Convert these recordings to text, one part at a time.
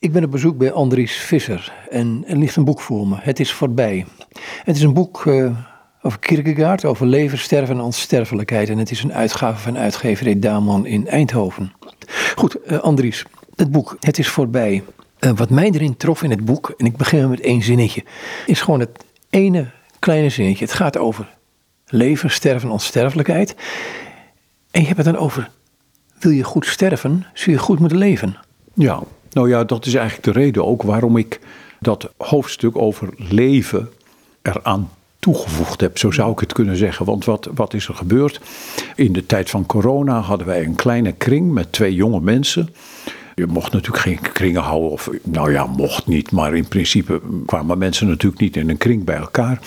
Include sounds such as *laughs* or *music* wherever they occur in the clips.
Ik ben op bezoek bij Andries Visser en er ligt een boek voor me. Het is voorbij. Het is een boek uh, over Kierkegaard, over leven, sterven en onsterfelijkheid. En het is een uitgave van uitgeverij Daman in Eindhoven. Goed, uh, Andries, het boek Het is voorbij. Uh, wat mij erin trof in het boek, en ik begin met één zinnetje, is gewoon het ene kleine zinnetje. Het gaat over leven, sterven en onsterfelijkheid. En je hebt het dan over, wil je goed sterven, zul je goed moeten leven. Ja, nou ja, dat is eigenlijk de reden ook waarom ik dat hoofdstuk over leven eraan toegevoegd heb, zo zou ik het kunnen zeggen. Want wat, wat is er gebeurd? In de tijd van corona hadden wij een kleine kring met twee jonge mensen. Je mocht natuurlijk geen kringen houden, of nou ja, mocht niet, maar in principe kwamen mensen natuurlijk niet in een kring bij elkaar.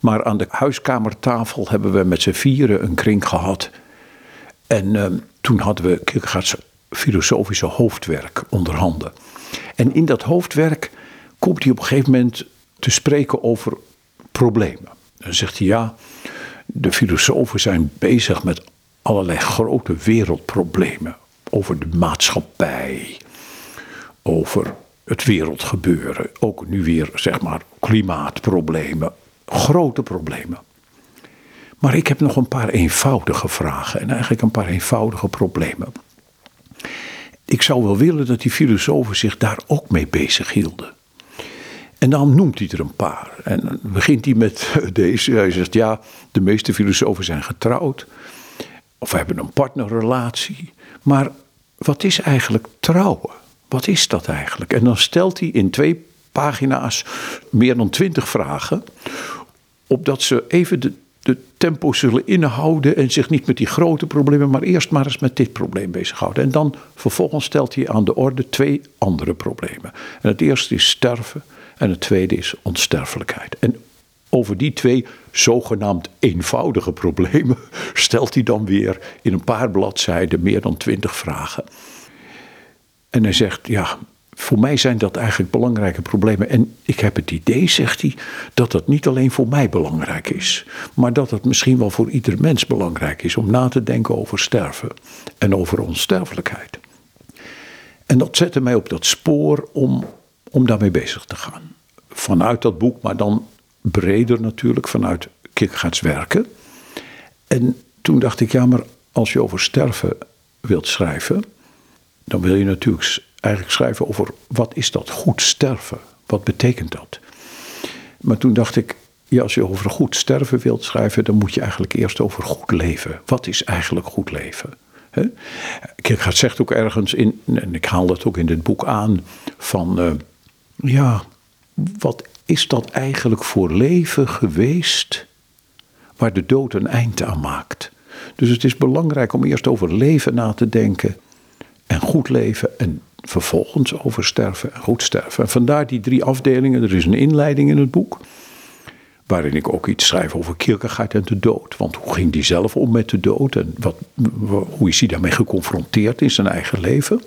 Maar aan de huiskamertafel hebben we met z'n vieren een kring gehad. En uh, toen hadden we filosofische hoofdwerk onder handen. En in dat hoofdwerk komt hij op een gegeven moment te spreken over problemen. Dan zegt hij ja, de filosofen zijn bezig met allerlei grote wereldproblemen. Over de maatschappij, over het wereldgebeuren. Ook nu weer, zeg maar, klimaatproblemen. Grote problemen. Maar ik heb nog een paar eenvoudige vragen en eigenlijk een paar eenvoudige problemen. Ik zou wel willen dat die filosofen zich daar ook mee bezig hielden. En dan noemt hij er een paar. En dan begint hij met *laughs* deze. Hij zegt: Ja, de meeste filosofen zijn getrouwd. Of hebben een partnerrelatie. Maar wat is eigenlijk trouwen? Wat is dat eigenlijk? En dan stelt hij in twee pagina's meer dan twintig vragen. Opdat ze even de, de tempo zullen inhouden en zich niet met die grote problemen, maar eerst maar eens met dit probleem bezighouden. En dan vervolgens stelt hij aan de orde twee andere problemen. En het eerste is sterven en het tweede is onsterfelijkheid. En over die twee zogenaamd eenvoudige problemen *laughs* stelt hij dan weer in een paar bladzijden meer dan twintig vragen. En hij zegt, ja, voor mij zijn dat eigenlijk belangrijke problemen. En ik heb het idee, zegt hij, dat dat niet alleen voor mij belangrijk is, maar dat het misschien wel voor ieder mens belangrijk is om na te denken over sterven en over onsterfelijkheid. En dat zette mij op dat spoor om, om daarmee bezig te gaan. Vanuit dat boek, maar dan breder natuurlijk, vanuit Kierkegaards werken. En toen dacht ik, ja, maar als je over sterven wilt schrijven, dan wil je natuurlijk eigenlijk schrijven over wat is dat goed sterven? Wat betekent dat? Maar toen dacht ik, ja, als je over goed sterven wilt schrijven, dan moet je eigenlijk eerst over goed leven. Wat is eigenlijk goed leven? He? Kierkegaard zegt ook ergens in, en ik haal dat ook in dit boek aan, van uh, ja, wat is dat eigenlijk voor leven geweest waar de dood een eind aan maakt? Dus het is belangrijk om eerst over leven na te denken en goed leven en vervolgens over sterven en goed sterven. En vandaar die drie afdelingen. Er is een inleiding in het boek. Waarin ik ook iets schrijf over Kierkegaard en de dood. Want hoe ging die zelf om met de dood? En wat, hoe is hij daarmee geconfronteerd in zijn eigen leven?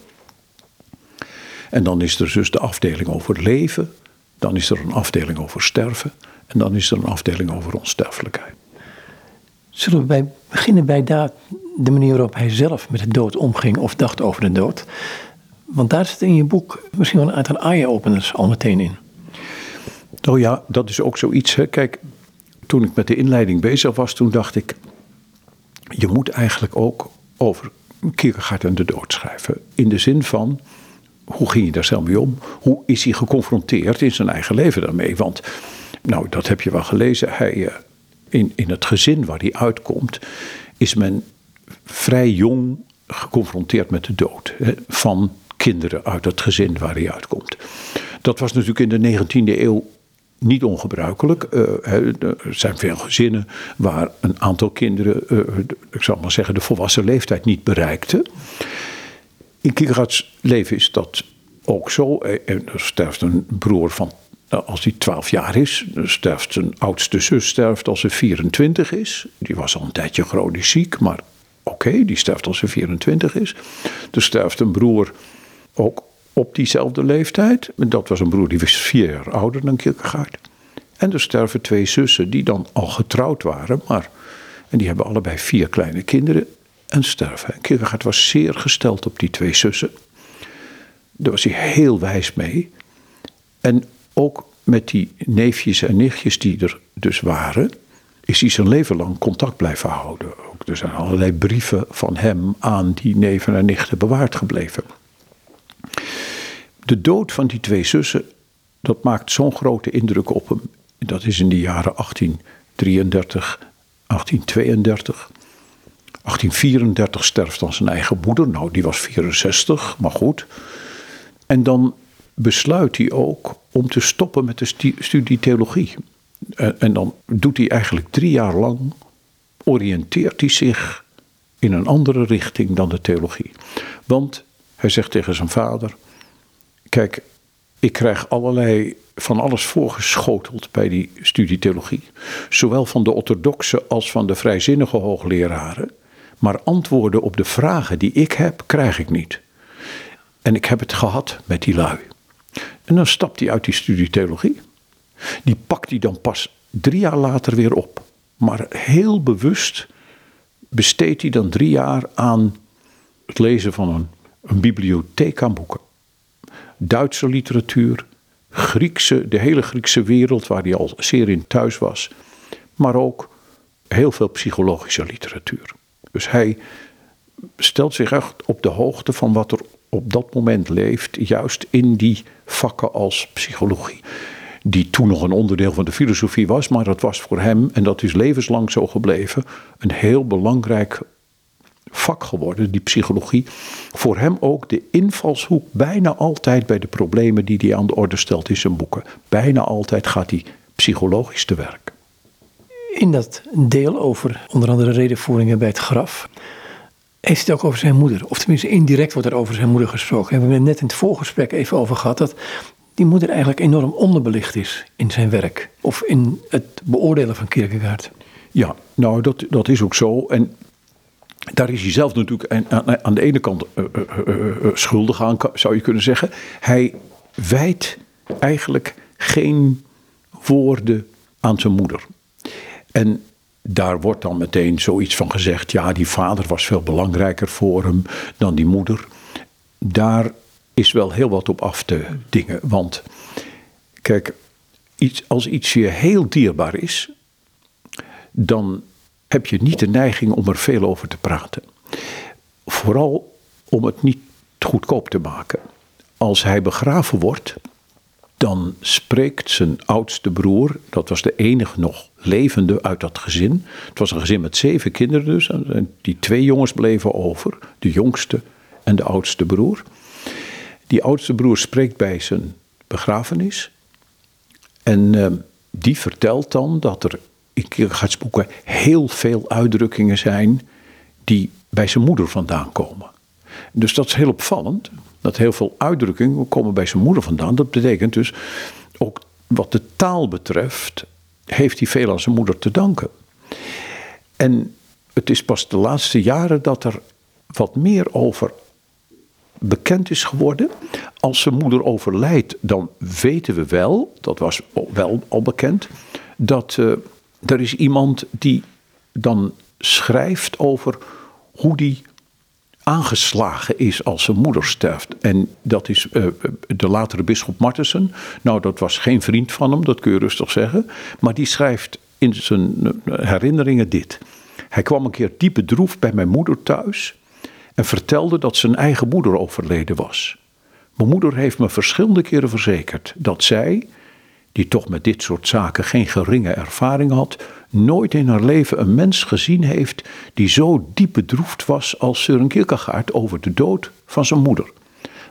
En dan is er dus de afdeling over leven. Dan is er een afdeling over sterven. En dan is er een afdeling over onsterfelijkheid. Zullen we beginnen bij de manier waarop hij zelf met de dood omging of dacht over de dood? Want daar zit in je boek misschien wel een aantal eye-openers al meteen in. Oh ja, dat is ook zoiets. Hè. Kijk, toen ik met de inleiding bezig was, toen dacht ik... je moet eigenlijk ook over Kierkegaard en de dood schrijven. In de zin van, hoe ging je daar zelf mee om? Hoe is hij geconfronteerd in zijn eigen leven daarmee? Want, nou, dat heb je wel gelezen. Hij, eh, in, in het gezin waar hij uitkomt, is men vrij jong geconfronteerd met de dood. Hè, van kinderen uit het gezin waar hij uitkomt. Dat was natuurlijk in de 19e eeuw niet ongebruikelijk. Uh, er zijn veel gezinnen waar een aantal kinderen, uh, ik zal maar zeggen, de volwassen leeftijd niet bereikten. In Kierkegaards leven is dat ook zo. Er sterft een broer van, als hij 12 jaar is. Er sterft zijn oudste zus sterft als ze 24 is. Die was al een tijdje chronisch ziek, maar oké, die sterft als ze 24 is. Er sterft een broer ook op diezelfde leeftijd. Dat was een broer die was vier jaar ouder dan Kierkegaard. En er sterven twee zussen die dan al getrouwd waren, maar. En die hebben allebei vier kleine kinderen en sterven. En Kierkegaard was zeer gesteld op die twee zussen. Daar was hij heel wijs mee. En ook met die neefjes en nichtjes die er dus waren, is hij zijn leven lang contact blijven houden. Ook, er zijn allerlei brieven van hem aan die neven en nichten bewaard gebleven. De dood van die twee zussen, dat maakt zo'n grote indruk op hem. Dat is in de jaren 1833, 1832. 1834 sterft dan zijn eigen moeder. Nou, die was 64, maar goed. En dan besluit hij ook om te stoppen met de studie theologie. En, en dan doet hij eigenlijk drie jaar lang, oriënteert hij zich in een andere richting dan de theologie. Want hij zegt tegen zijn vader: Kijk, ik krijg allerlei van alles voorgeschoteld bij die studie theologie. Zowel van de orthodoxe als van de vrijzinnige hoogleraren. Maar antwoorden op de vragen die ik heb, krijg ik niet. En ik heb het gehad met die lui. En dan stapt hij uit die studie theologie. Die pakt hij dan pas drie jaar later weer op. Maar heel bewust besteedt hij dan drie jaar aan het lezen van een, een bibliotheek aan boeken. Duitse literatuur, Griekse, de hele Griekse wereld waar hij al zeer in thuis was. Maar ook heel veel psychologische literatuur. Dus hij stelt zich echt op de hoogte van wat er op dat moment leeft, juist in die vakken als psychologie. Die toen nog een onderdeel van de filosofie was, maar dat was voor hem, en dat is levenslang zo gebleven, een heel belangrijk vak geworden, die psychologie. Voor hem ook de invalshoek bijna altijd bij de problemen die hij aan de orde stelt in zijn boeken. Bijna altijd gaat hij psychologisch te werk. In dat deel over onder andere redenvoeringen bij het graf heeft het ook over zijn moeder. Of tenminste, indirect wordt er over zijn moeder gesproken. En we hebben het net in het voorgesprek even over gehad dat die moeder eigenlijk enorm onderbelicht is in zijn werk. Of in het beoordelen van Kierkegaard. Ja, nou dat, dat is ook zo. En daar is hij zelf natuurlijk aan, de ene kant uh, uh, schuldig aan, zou je kunnen zeggen. Hij wijt eigenlijk geen woorden aan zijn moeder. En daar wordt dan meteen zoiets van gezegd: ja, die vader was veel belangrijker voor hem dan die moeder. Daar is wel heel wat op af te dingen. Want kijk, iets, als iets je heel dierbaar is, dan heb je niet de neiging om er veel over te praten. Vooral om het niet goedkoop te maken. Als hij begraven wordt, dan spreekt zijn oudste broer, dat was de enige nog levende uit dat gezin. Het was een gezin met zeven kinderen dus. En die twee jongens bleven over, de jongste en de oudste broer. Die oudste broer spreekt bij zijn begrafenis. En uh, die vertelt dan dat er in Kierkegaards heel veel uitdrukkingen zijn die bij zijn moeder vandaan komen. Dus dat is heel opvallend. Dat heel veel uitdrukkingen komen bij zijn moeder vandaan. Dat betekent dus ook wat de taal betreft, heeft hij veel aan zijn moeder te danken. En het is pas de laatste jaren dat er wat meer over bekend is geworden. Als zijn moeder overlijdt, dan weten we wel, dat was wel al bekend, dat uh, er is iemand die dan schrijft over hoe die aangeslagen is als zijn moeder sterft. En dat is uh, de latere bisschop Martensen. Nou, dat was geen vriend van hem, dat kun je rustig zeggen. Maar die schrijft in zijn herinneringen dit. Hij kwam een keer diep bedroefd bij mijn moeder thuis en vertelde dat zijn eigen moeder overleden was. Mijn moeder heeft me verschillende keren verzekerd dat zij, die toch met dit soort zaken geen geringe ervaring had, nooit in haar leven een mens gezien heeft die zo diep bedroefd was als Søren Kierkegaard over de dood van zijn moeder.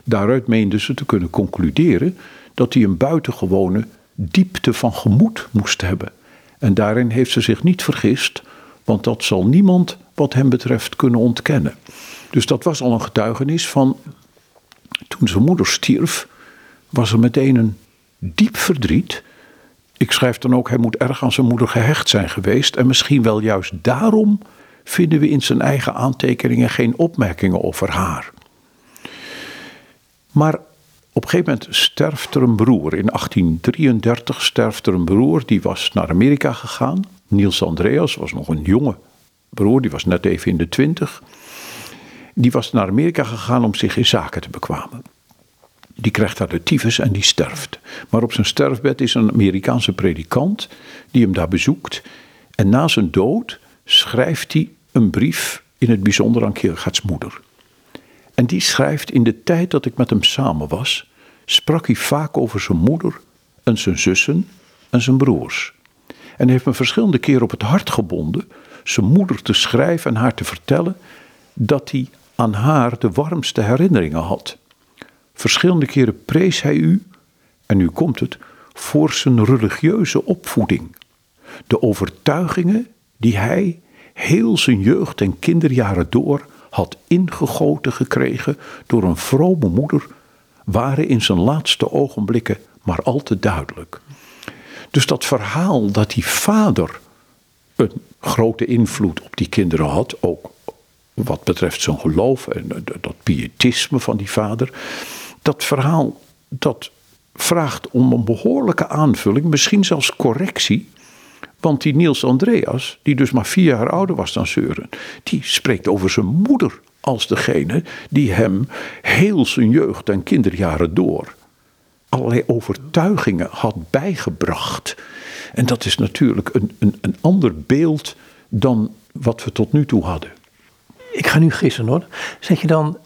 Daaruit meende ze te kunnen concluderen dat hij een buitengewone diepte van gemoed moest hebben. En daarin heeft ze zich niet vergist, want dat zal niemand wat hem betreft kunnen ontkennen. Dus dat was al een getuigenis van toen zijn moeder stierf, was er meteen een diep verdriet. Ik schrijf dan ook, hij moet erg aan zijn moeder gehecht zijn geweest. En misschien wel juist daarom vinden we in zijn eigen aantekeningen geen opmerkingen over haar. Maar op een gegeven moment sterft er een broer. In 1833 sterft er een broer, die was naar Amerika gegaan. Niels Andreas was nog een jonge broer, die was net even in de twintig. Die was naar Amerika gegaan om zich in zaken te bekwamen. Die krijgt daar de tyfus en die sterft. Maar op zijn sterfbed is een Amerikaanse predikant die hem daar bezoekt. En na zijn dood schrijft hij een brief in het bijzonder aan Kierkegaards moeder. En die schrijft in de tijd dat ik met hem samen was, sprak hij vaak over zijn moeder en zijn zussen en zijn broers. En heeft me verschillende keren op het hart gebonden zijn moeder te schrijven en haar te vertellen dat hij aan haar de warmste herinneringen had. Verschillende keren prees hij u, en nu komt het, voor zijn religieuze opvoeding. De overtuigingen die hij heel zijn jeugd en kinderjaren door had ingegoten gekregen door een vrome moeder, waren in zijn laatste ogenblikken maar al te duidelijk. Dus dat verhaal dat die vader een grote invloed op die kinderen had, ook wat betreft zijn geloof en dat pietisme van die vader, dat verhaal dat vraagt om een behoorlijke aanvulling, misschien zelfs correctie. Want die Niels Andreas, die dus maar vier jaar ouder was dan Seuren, die spreekt over zijn moeder als degene die hem heel zijn jeugd en kinderjaren door allerlei overtuigingen had bijgebracht. En dat is natuurlijk een, een, een ander beeld dan wat we tot nu toe hadden. Ik ga nu gissen hoor. Zeg je dan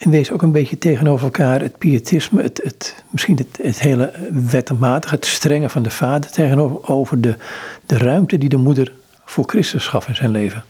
in wezen ook een beetje tegenover elkaar het pietisme, het, het, misschien het, het hele wetmatige, het strenge van de vader tegenover over de, de ruimte die de moeder voor Christus gaf in zijn leven?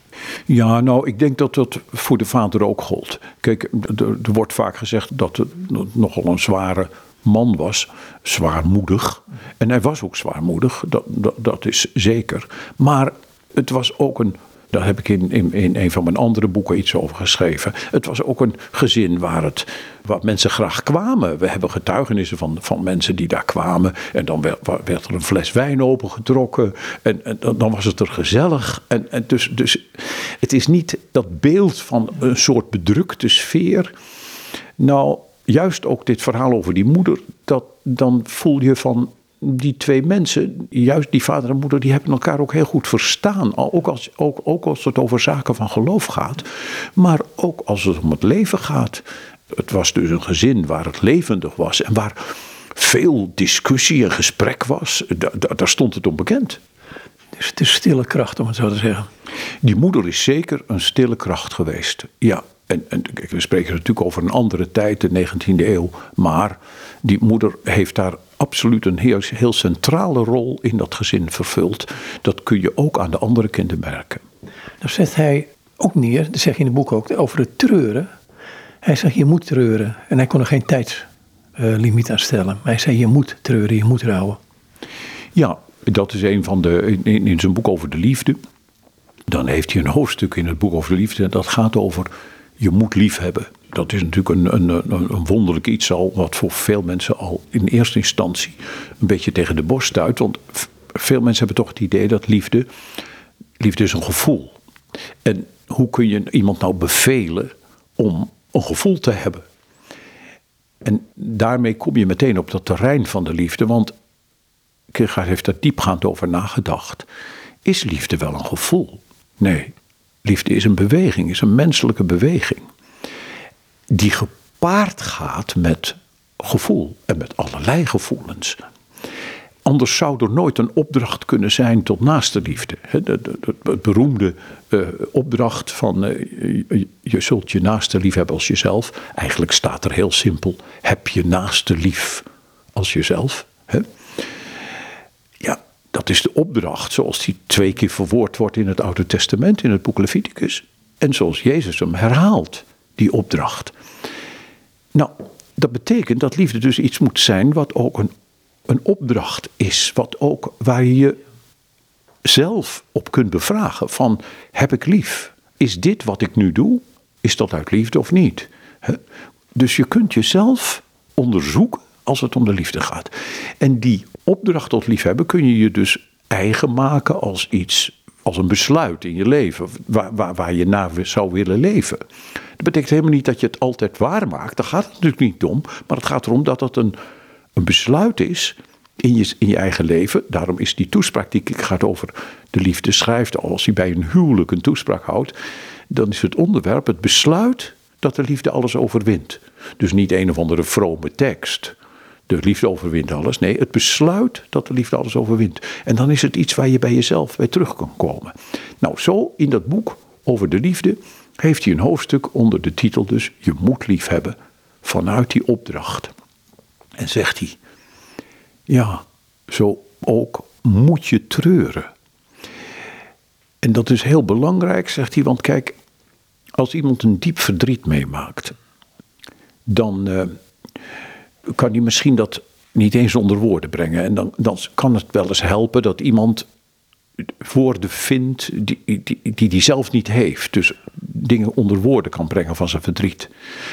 Ja, nou, ik denk dat dat voor de vader ook gold. Kijk, er, er wordt vaak gezegd dat het nogal een zware man was, zwaarmoedig. En hij was ook zwaarmoedig, dat, dat, dat is zeker. Maar het was ook een daar heb ik in, in, in, een van mijn andere boeken iets over geschreven. Het was ook een gezin waar, het, waar mensen graag kwamen. We hebben getuigenissen van, van mensen die daar kwamen. En dan werd, werd er een fles wijn opengetrokken. En, en dan was het er gezellig. En, en dus, dus het is niet dat beeld van een soort bedrukte sfeer. Nou, juist ook dit verhaal over die moeder. Dat, dan voel je van die twee mensen, juist die vader en moeder, die hebben elkaar ook heel goed verstaan. Ook als, ook, ook als het over zaken van geloof gaat, maar ook als het om het leven gaat. Het was dus een gezin waar het levendig was en waar veel discussie en gesprek was. Daar, stond het onbekend. Dus het is stille kracht, om het zo te zeggen. Die moeder is zeker een stille kracht geweest. Ja, en, en we spreken natuurlijk over een andere tijd, de 19e eeuw. Maar die moeder heeft daar absoluut een heel, heel centrale rol in dat gezin vervuld. Dat kun je ook aan de andere kinderen merken. Dan zet hij ook neer, dat zeg je in het boek ook, over het treuren. Hij zegt je moet treuren. En hij kon er geen tijdslimiet aan stellen. Maar hij zei je moet treuren, je moet rouwen. Ja, dat is een van de, in, in zijn boek over de liefde. Dan heeft hij een hoofdstuk in het boek over de liefde. Dat gaat over je moet lief hebben. Dat is natuurlijk een, een, een, wonderlijk iets al, wat voor veel mensen al in eerste instantie een beetje tegen de borst stuit. Want veel mensen hebben toch het idee dat liefde, liefde is een gevoel. En hoe kun je iemand nou bevelen om een gevoel te hebben? En daarmee kom je meteen op dat terrein van de liefde, want Kierkegaard heeft daar diepgaand over nagedacht. Is liefde wel een gevoel? Nee, Liefde is een beweging, is een menselijke beweging. Die gepaard gaat met gevoel en met allerlei gevoelens. Anders zou er nooit een opdracht kunnen zijn tot naaste liefde. De, beroemde uh, opdracht van uh, je zult je naaste lief hebben als jezelf. Eigenlijk staat er heel simpel: heb je naaste lief als jezelf. Ja, dat is de opdracht zoals die twee keer verwoord wordt in het Oude Testament, in het boek Leviticus. En zoals Jezus hem herhaalt, die opdracht. Nou, dat betekent dat liefde dus iets moet zijn wat ook een, een opdracht is. Wat ook waar je je zelf op kunt bevragen van heb ik lief? Is dit wat ik nu doe? Is dat uit liefde of niet? Dus je kunt jezelf onderzoeken als het om de liefde gaat. En die opdracht tot liefhebben kun je je dus eigen maken als iets, als een besluit in je leven, waar, waar, waar je naar zou willen leven. Dat betekent helemaal niet dat je het altijd waar maakt, daar gaat het natuurlijk niet om, maar het gaat erom dat dat een, een besluit is in je, in je eigen leven. Daarom is die toespraak die ik gaat over de liefde schrijft, als hij bij een huwelijk een toespraak houdt, dan is het onderwerp het besluit dat de liefde alles overwint. Dus niet een of andere vrome tekst. De liefde overwint alles. Nee, het besluit dat de liefde alles overwint. En dan is het iets waar je bij jezelf bij terug kan komen. Nou, zo in dat boek over de liefde heeft hij een hoofdstuk onder de titel dus Je moet lief hebben vanuit die opdracht. En zegt hij, ja, zo ook moet je treuren. En dat is heel belangrijk, zegt hij, want kijk, als iemand een diep verdriet meemaakt, dan uh, kan hij misschien dat niet eens onder woorden brengen. En dan, dan kan het wel eens helpen dat iemand woorden vindt die hij die, die, zelf niet heeft. Dus dingen onder woorden kan brengen van zijn verdriet.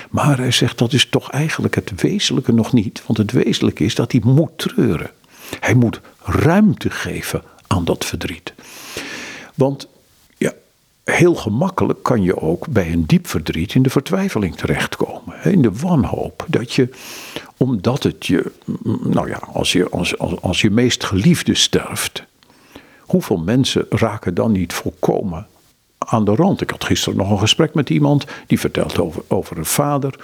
Maar hij zegt dat is toch eigenlijk het wezenlijke nog niet. Want het wezenlijke is dat hij moet treuren. Hij moet ruimte geven aan dat verdriet. Want ja, heel gemakkelijk kan je ook bij een diep verdriet in de vertwijfeling terechtkomen. In de wanhoop. Dat je, omdat het je, nou ja, als je, als, als, als je meest geliefde sterft. Hoeveel mensen raken dan niet volkomen aan de rand. Ik had gisteren nog een gesprek met iemand die vertelt over, over een vader.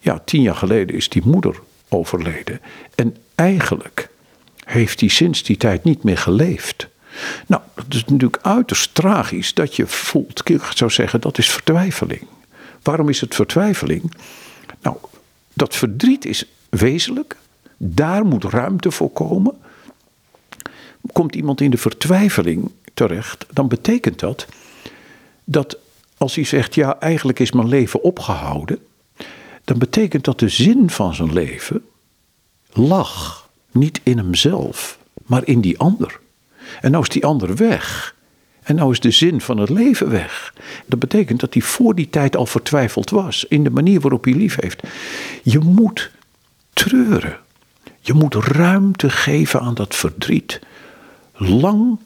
Ja, tien jaar geleden is die moeder overleden. En eigenlijk heeft hij sinds die tijd niet meer geleefd. Nou, dat is natuurlijk uiterst tragisch dat je voelt, ik zou zeggen, dat is vertwijfeling. Waarom is het vertwijfeling? Nou, dat verdriet is wezenlijk, daar moet ruimte voor komen. Komt iemand in de vertwijfeling terecht, dan betekent dat dat als hij zegt, ja, eigenlijk is mijn leven opgehouden, dan betekent dat de zin van zijn leven lag niet in hemzelf, maar in die ander. En nou is die ander weg. En nou is de zin van het leven weg. Dat betekent dat hij voor die tijd al vertwijfeld was in de manier waarop hij lief heeft. Je moet treuren. Je moet ruimte geven aan dat verdriet. Lang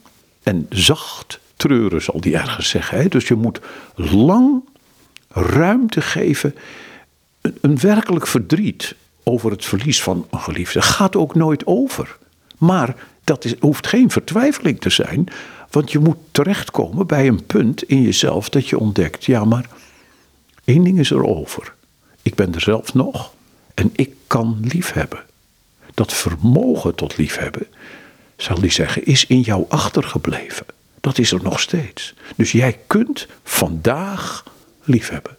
en zacht treuren, zal die ergens zeggen. Hè? Dus je moet lang ruimte geven. Een, werkelijk verdriet over het verlies van een geliefde gaat ook nooit over. Maar dat is, hoeft geen vertwijfeling te zijn, want je moet terechtkomen bij een punt in jezelf dat je ontdekt: ja, maar één ding is er over. Ik ben er zelf nog en ik kan liefhebben. Dat vermogen tot liefhebben, zal die zeggen, is in jou achtergebleven. Dat is er nog steeds. Dus jij kunt vandaag liefhebben.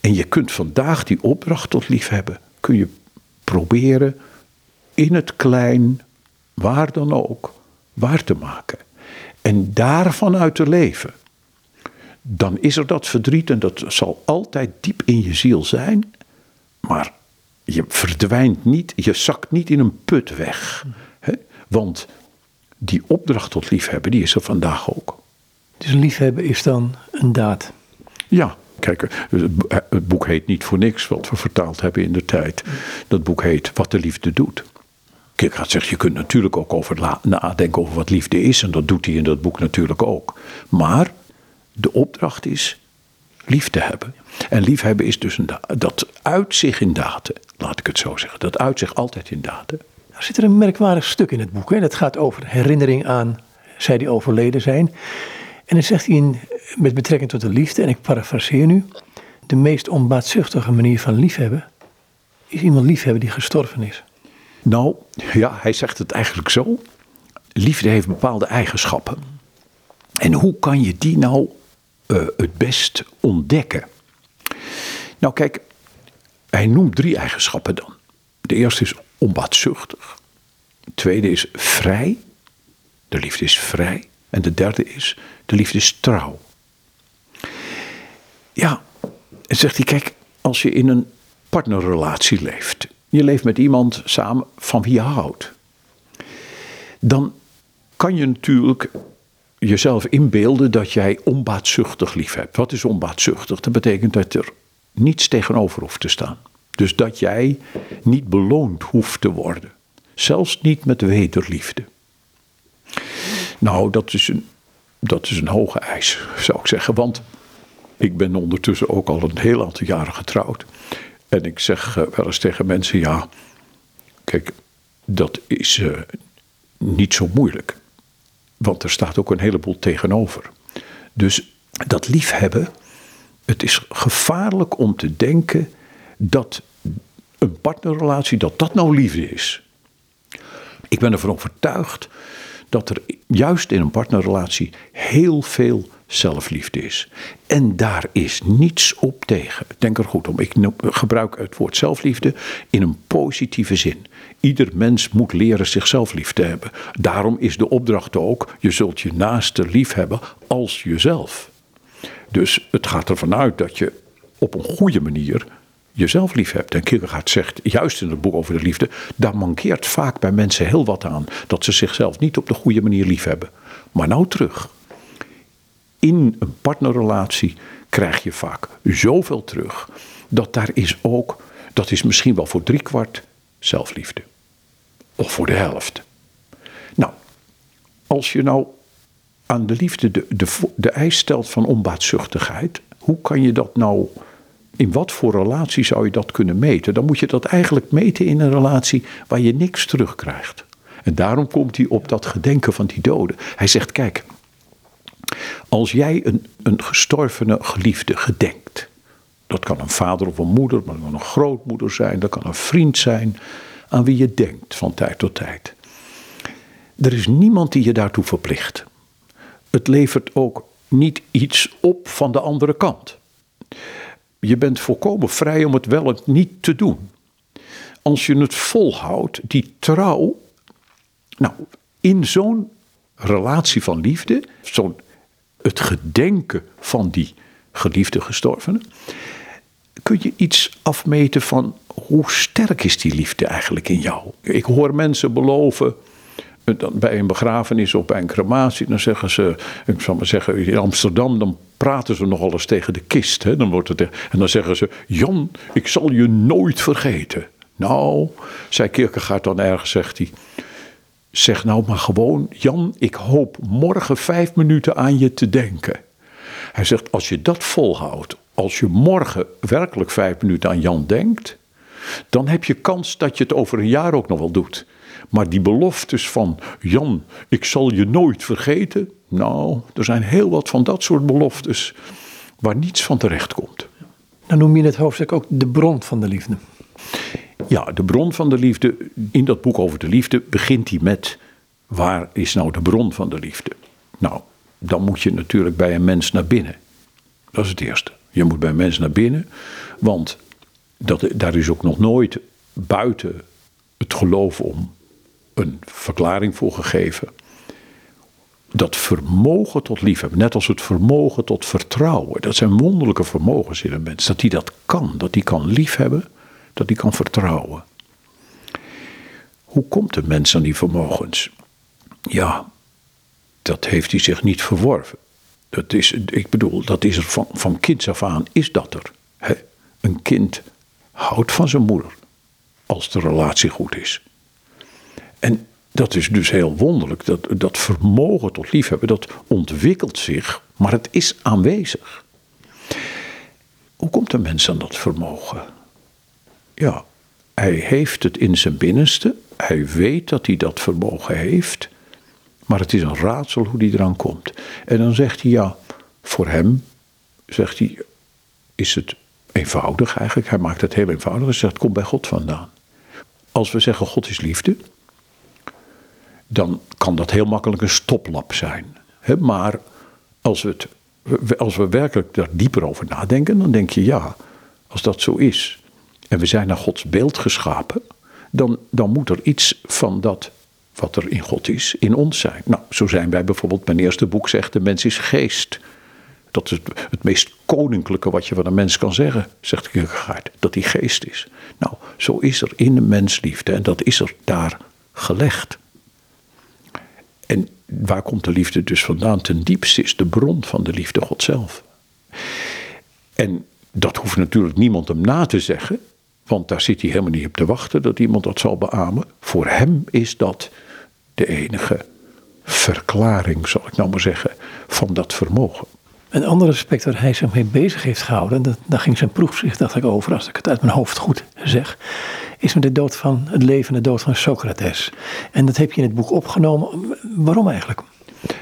En je kunt vandaag die opdracht tot liefhebben, kun je proberen in het klein, waar dan ook, waar te maken. En daarvan uit te leven. Dan is er dat verdriet en dat zal altijd diep in je ziel zijn. Maar je verdwijnt niet, je zakt niet in een put weg. Hè? Want die opdracht tot liefhebben, die is er vandaag ook. Dus liefhebben is dan een daad? Ja, kijk, het boek heet niet voor niks wat we vertaald hebben in de tijd. Dat boek heet Wat de liefde doet. Kierkegaard zegt, je kunt natuurlijk ook over nadenken over wat liefde is. En dat doet hij in dat boek natuurlijk ook. Maar de opdracht is lief te hebben. En liefhebben is dus een, dat uit zich in daden. Laat ik het zo zeggen. Dat uit zich altijd in daden. Er zit er een merkwaardig stuk in het boek. Hè? Dat gaat over herinnering aan zij die overleden zijn. En dan zegt hij in, met betrekking tot de liefde, en ik parafraseer nu, de meest onbaatzuchtige manier van liefhebben is iemand liefhebben die gestorven is. Nou, ja, hij zegt het eigenlijk zo. Liefde heeft bepaalde eigenschappen. En hoe kan je die nou uh, het best ontdekken? Nou, kijk, hij noemt drie eigenschappen dan. De eerste is onbaatzuchtig. De tweede is vrij. De liefde is vrij. En de derde is, de liefde is trouw. Ja, en zegt hij, kijk, als je in een partnerrelatie leeft, je leeft met iemand samen van wie je houdt, dan kan je natuurlijk jezelf inbeelden dat jij onbaatzuchtig lief hebt. Wat is onbaatzuchtig? Dat betekent dat er niets tegenover hoeft te staan. Dus dat jij niet beloond hoeft te worden. Zelfs niet met wederliefde. Nou, dat is een, dat is een hoge eis, zou ik zeggen. Want ik ben ondertussen ook al een heel aantal jaren getrouwd. En ik zeg eh, wel eens tegen mensen: ja, kijk, dat is uh, niet zo moeilijk. Want er staat ook een heleboel tegenover. Dus dat liefhebben, het is gevaarlijk om te denken dat een partnerrelatie, dat dat nou liefde is. Ik ben ervan overtuigd dat er juist in een partnerrelatie heel veel zelfliefde is. En daar is niets op tegen. Denk er goed om. Ik gebruik het woord zelfliefde in een positieve zin. Ieder mens moet leren zichzelf lief te hebben. Daarom is de opdracht ook: je zult je naaste lief hebben als jezelf. Dus het gaat ervan uit dat je op een goede manier jezelf lief hebt. En Kierkegaard zegt, juist in het boek over de liefde, daar mankeert vaak bij mensen heel wat aan. Dat ze zichzelf niet op de goede manier lief hebben. Maar nou terug. In een partnerrelatie krijg je vaak zoveel terug. Dat daar is ook, dat is misschien wel voor driekwart zelfliefde. Of voor de helft. Nou, als je nou aan de liefde de, de, de eis stelt van onbaatzuchtigheid, hoe kan je dat nou in wat voor relatie zou je dat kunnen meten? Dan moet je dat eigenlijk meten in een relatie waar je niks terugkrijgt. En daarom komt hij op dat gedenken van die doden. Hij zegt: Kijk, als jij een, een gestorvene geliefde gedenkt. Dat kan een vader of een moeder, maar dat kan een grootmoeder zijn, dat kan een vriend zijn. aan wie je denkt van tijd tot tijd. Er is niemand die je daartoe verplicht. Het levert ook niet iets op van de andere kant. Je bent volkomen vrij om het wel en niet te doen. Als je het volhoudt, die trouw. Nou, in zo'n relatie van liefde, zo'n het gedenken van die geliefde gestorvene, kun je iets afmeten van hoe sterk is die liefde eigenlijk in jou. Ik hoor mensen beloven bij een begrafenis of bij een crematie, dan zeggen ze, ik zal maar zeggen, in Amsterdam, dan praten ze nogal eens tegen de kist. Hè? Dan wordt het, en dan zeggen ze, Jan, ik zal je nooit vergeten. Nou, zei Kierkegaard dan ergens, zegt hij, zeg nou maar gewoon, Jan, ik hoop morgen vijf minuten aan je te denken. Hij zegt, als je dat volhoudt, als je morgen werkelijk vijf minuten aan Jan denkt, dan heb je kans dat je het over een jaar ook nog wel doet. Maar die beloftes van Jan, ik zal je nooit vergeten. Nou, er zijn heel wat van dat soort beloftes waar niets van terecht komt. Dan noem je het hoofdstuk ook de bron van de liefde. Ja, de bron van de liefde. In dat boek over de liefde begint hij met: waar is nou de bron van de liefde? Nou, dan moet je natuurlijk bij een mens naar binnen. Dat is het eerste. Je moet bij een mens naar binnen, want dat, daar is ook nog nooit buiten het geloof om een verklaring voor gegeven. Dat vermogen tot liefhebben, net als het vermogen tot vertrouwen, dat zijn wonderlijke vermogens in een mens. Dat hij dat kan, dat hij kan liefhebben, dat hij kan vertrouwen. Hoe komt een mens aan die vermogens? Ja, dat heeft hij zich niet verworven. Dat is, ik bedoel, dat is er van, van kinds af aan, is dat er. Een kind houdt van zijn moeder, als de relatie goed is. En dat is dus heel wonderlijk. Dat, dat vermogen tot liefhebben, dat ontwikkelt zich, maar het is aanwezig. Hoe komt een mens aan dat vermogen? Ja, hij heeft het in zijn binnenste. Hij weet dat hij dat vermogen heeft. Maar het is een raadsel hoe hij eraan komt. En dan zegt hij ja, voor hem, zegt hij, is het eenvoudig eigenlijk. Hij maakt het heel eenvoudig. Hij zegt, het komt bij God vandaan. Als we zeggen God is liefde, dan kan dat heel makkelijk een stoplap zijn. maar als we, het, als we werkelijk daar dieper over nadenken, dan denk je ja, als dat zo is en we zijn naar Gods beeld geschapen, dan, dan moet er iets van dat wat er in God is, in ons zijn. Nou, zo zijn wij bijvoorbeeld, mijn eerste boek zegt, de mens is geest. Dat is het, het meest koninklijke wat je van een mens kan zeggen, zegt Kierkegaard, dat hij geest is. Nou, zo is er in de mens liefde en dat is er daar gelegd. Waar komt de liefde dus vandaan? Ten diepste is de bron van de liefde God zelf. En dat hoeft natuurlijk niemand hem na te zeggen, want daar zit hij helemaal niet op te wachten dat iemand dat zal beamen. Voor hem is dat de enige verklaring, zal ik nou maar zeggen, van dat vermogen. Een ander aspect waar hij zich mee bezig heeft gehouden, dat, daar ging zijn proefschrift dacht ik over, als ik het uit mijn hoofd goed zeg, is met de dood van het leven en de dood van Socrates. En dat heb je in het boek opgenomen. Waarom eigenlijk?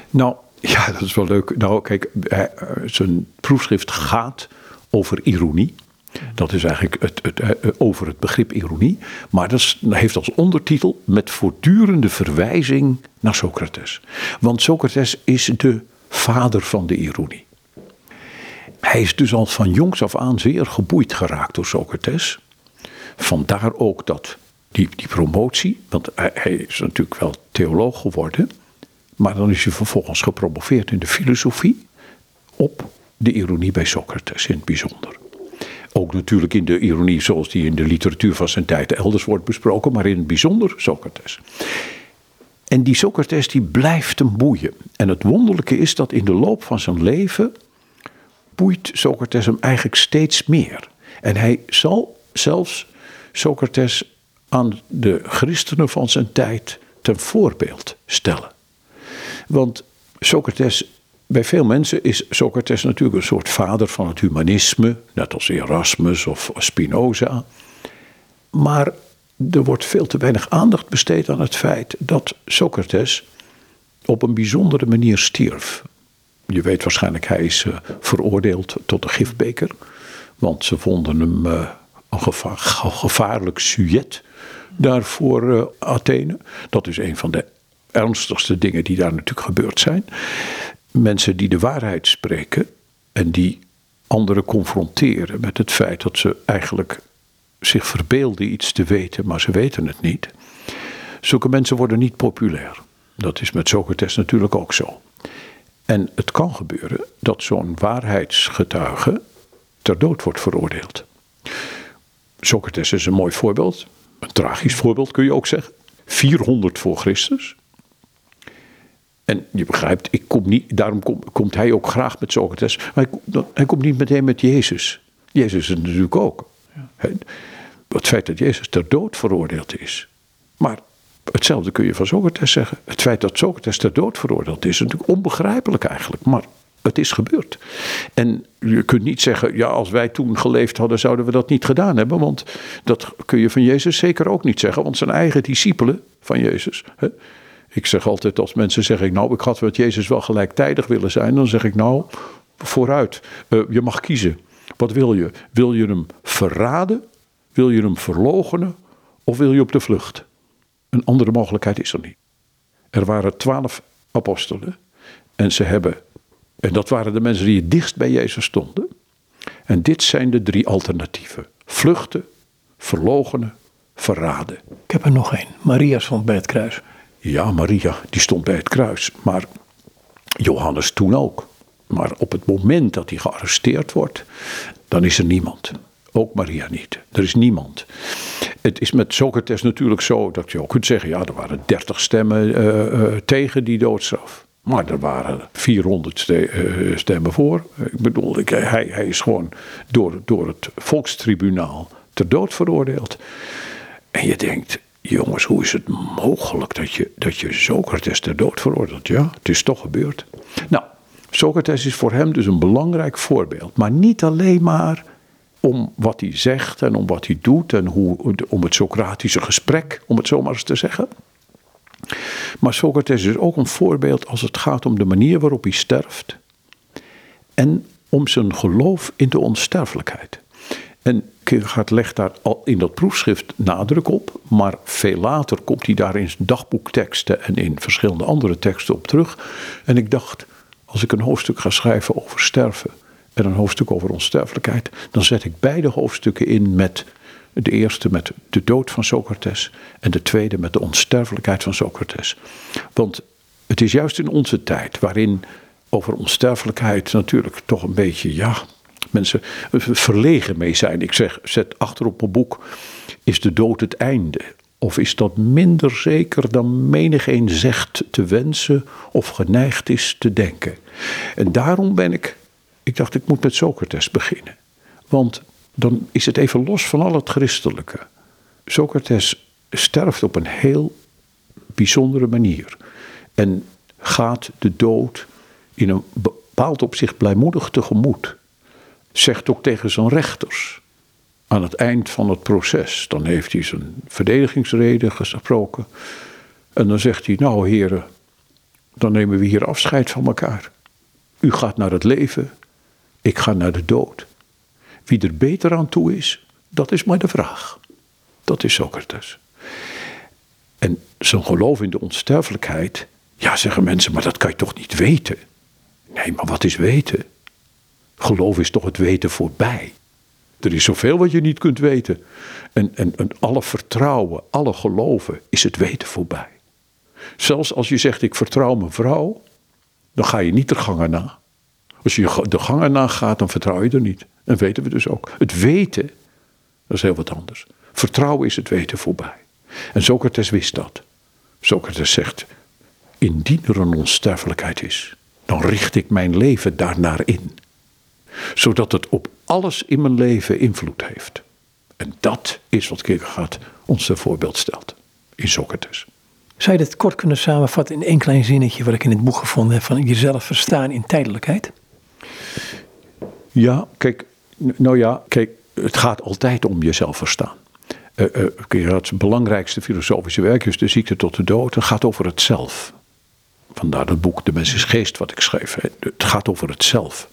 Nou, ja, dat is wel leuk. Nou, kijk, zijn proefschrift gaat over ironie. Dat is eigenlijk het, het, eh, over het begrip ironie. Maar dat heeft als ondertitel met voortdurende verwijzing naar Socrates. Want Socrates is de vader van de ironie. Hij is dus al van jongs af aan zeer geboeid geraakt door Socrates. Vandaar ook dat die, die promotie, want hij, hij is natuurlijk wel theoloog geworden, maar dan is hij vervolgens gepromoveerd in de filosofie op de ironie bij Socrates in het bijzonder. Ook natuurlijk in de ironie zoals die in de literatuur van zijn tijd elders wordt besproken, maar in het bijzonder Socrates. En die Socrates die blijft hem boeien. En het wonderlijke is dat in de loop van zijn leven boeit Socrates hem eigenlijk steeds meer. En hij zal zelfs Socrates aan de christenen van zijn tijd ten voorbeeld stellen. Want Socrates, bij veel mensen is Socrates natuurlijk een soort vader van het humanisme, net als Erasmus of Spinoza. Maar er wordt veel te weinig aandacht besteed aan het feit dat Socrates op een bijzondere manier stierf. Je weet waarschijnlijk, hij is uh, veroordeeld tot een gifbeker. Want ze vonden hem uh, een gevaar, gevaarlijk sujet daar voor uh, Athene. Dat is een van de ernstigste dingen die daar natuurlijk gebeurd zijn. Mensen die de waarheid spreken en die anderen confronteren met het feit dat ze eigenlijk zich verbeelden iets te weten, maar ze weten het niet. Zulke mensen worden niet populair. Dat is met Socrates natuurlijk ook zo. En het kan gebeuren dat zo'n waarheidsgetuige ter dood wordt veroordeeld. Socrates is een mooi voorbeeld, een tragisch voorbeeld kun je ook zeggen. 400 voor Christus. En je begrijpt, ik kom niet, daarom komt hij ook graag met Socrates. Maar hij, hij, komt niet meteen met Jezus. Jezus is natuurlijk ook. Het feit dat Jezus ter dood veroordeeld is. Maar hetzelfde kun je van Socrates zeggen. Het feit dat Socrates ter dood veroordeeld is, is natuurlijk onbegrijpelijk eigenlijk. Maar het is gebeurd. En je kunt niet zeggen, ja, als wij toen geleefd hadden, zouden we dat niet gedaan hebben. Want dat kun je van Jezus zeker ook niet zeggen. Want zijn eigen discipelen van Jezus. Hè, ik zeg altijd als mensen zeggen, nou, ik had met Jezus wel gelijktijdig willen zijn. Dan zeg ik, nou, vooruit. Uh, je mag kiezen. Wat wil je? Wil je hem verraden? Wil je hem verloochenen? Of wil je op de vlucht? Een andere mogelijkheid is er niet. Er waren twaalf apostelen. En ze hebben, en dat waren de mensen die het dichtst bij Jezus stonden. En dit zijn de drie alternatieven: vluchten, verloochenen, verraden. Ik heb er nog één. Maria stond bij het kruis. Ja, Maria, die stond bij het kruis. Maar Johannes toen ook. Maar op het moment dat hij gearresteerd wordt, dan is er niemand. Ook Maria niet. Er is niemand. Het is met Socrates natuurlijk zo dat je ook kunt zeggen: ja, er waren 30 stemmen uh, uh, tegen die doodstraf. Maar er waren 400 ste uh, stemmen voor. Ik bedoel, hij, hij is gewoon door, door het volkstribunaal ter dood veroordeeld. En je denkt, jongens, hoe is het mogelijk dat je, dat je Socrates ter dood veroordeelt? Ja, het is toch gebeurd. Nou, Socrates is voor hem dus een belangrijk voorbeeld. Maar niet alleen maar om wat hij zegt en om wat hij doet en hoe, om het Socratische gesprek, om het zo maar eens te zeggen. Maar Socrates is ook een voorbeeld als het gaat om de manier waarop hij sterft en om zijn geloof in de onsterfelijkheid. En Kierkegaard legt daar al in dat proefschrift nadruk op, maar veel later komt hij daar in zijn dagboekteksten en in verschillende andere teksten op terug. En ik dacht, als ik een hoofdstuk ga schrijven over sterven en een hoofdstuk over onsterfelijkheid, dan zet ik beide hoofdstukken in met de eerste met de dood van Socrates en de tweede met de onsterfelijkheid van Socrates. Want het is juist in onze tijd waarin over onsterfelijkheid natuurlijk toch een beetje, ja, mensen verlegen mee zijn. Ik zeg, zet achter op mijn boek, is de dood het einde? Of is dat minder zeker dan menigeen zegt te wensen of geneigd is te denken? En daarom ben ik, ik dacht ik moet met Socrates beginnen. Want dan is het even los van al het christelijke. Socrates sterft op een heel bijzondere manier. En gaat de dood in een bepaald opzicht blijmoedig tegemoet zegt ook tegen zijn rechters aan het eind van het proces. Dan heeft hij zijn verdedigingsreden gesproken. En dan zegt hij: Nou, heren, dan nemen we hier afscheid van elkaar. U gaat naar het leven, ik ga naar de dood. Wie er beter aan toe is, dat is maar de vraag. Dat is Socrates. En zo'n geloof in de onsterfelijkheid, ja, zeggen mensen, maar dat kan je toch niet weten? Nee, maar wat is weten? Geloof is toch het weten voorbij. Er is zoveel wat je niet kunt weten. En, en, en alle vertrouwen, alle geloven is het weten voorbij. Zelfs als je zegt ik vertrouw mijn vrouw, dan ga je niet de gangen na. Als je de gangen na gaat, dan vertrouw je er niet. En weten we dus ook. Het weten, dat is heel wat anders. Vertrouwen is het weten voorbij. En Socrates wist dat. Socrates zegt, indien er een onsterfelijkheid is, dan richt ik mijn leven daarnaar in. Zodat het op alles in mijn leven invloed heeft. En dat is wat Kierkegaard ons ter voorbeeld stelt in Socrates. Zou je dat kort kunnen samenvatten in één klein zinnetje wat ik in het boek gevonden heb van jezelf verstaan in tijdelijkheid? Ja, kijk, nou ja, kijk, het gaat altijd om jezelf verstaan. Uh, uh, het belangrijkste filosofische werk is De ziekte tot de dood. Het gaat over het zelf. Vandaar het boek De mens is geest wat ik schreef. Het gaat over het zelf.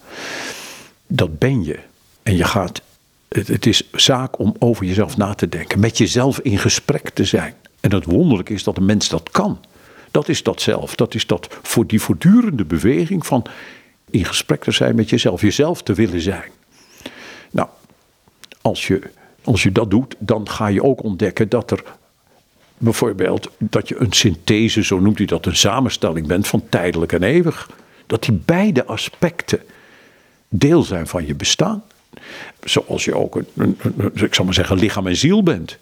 Dat ben je. En je gaat, het, het is zaak om over jezelf na te denken. Met jezelf in gesprek te zijn. En het wonderlijke is dat een mens dat kan. Dat is dat zelf. Dat is dat voor die voortdurende beweging van in gesprek te zijn met jezelf. Jezelf te willen zijn. Nou, als je, als je dat doet, dan ga je ook ontdekken dat er bijvoorbeeld dat je een synthese, zo noemt hij dat, een samenstelling bent van tijdelijk en eeuwig. Dat die beide aspecten deel zijn van je bestaan. Zoals je ook, een, ik zal maar zeggen, lichaam en ziel bent.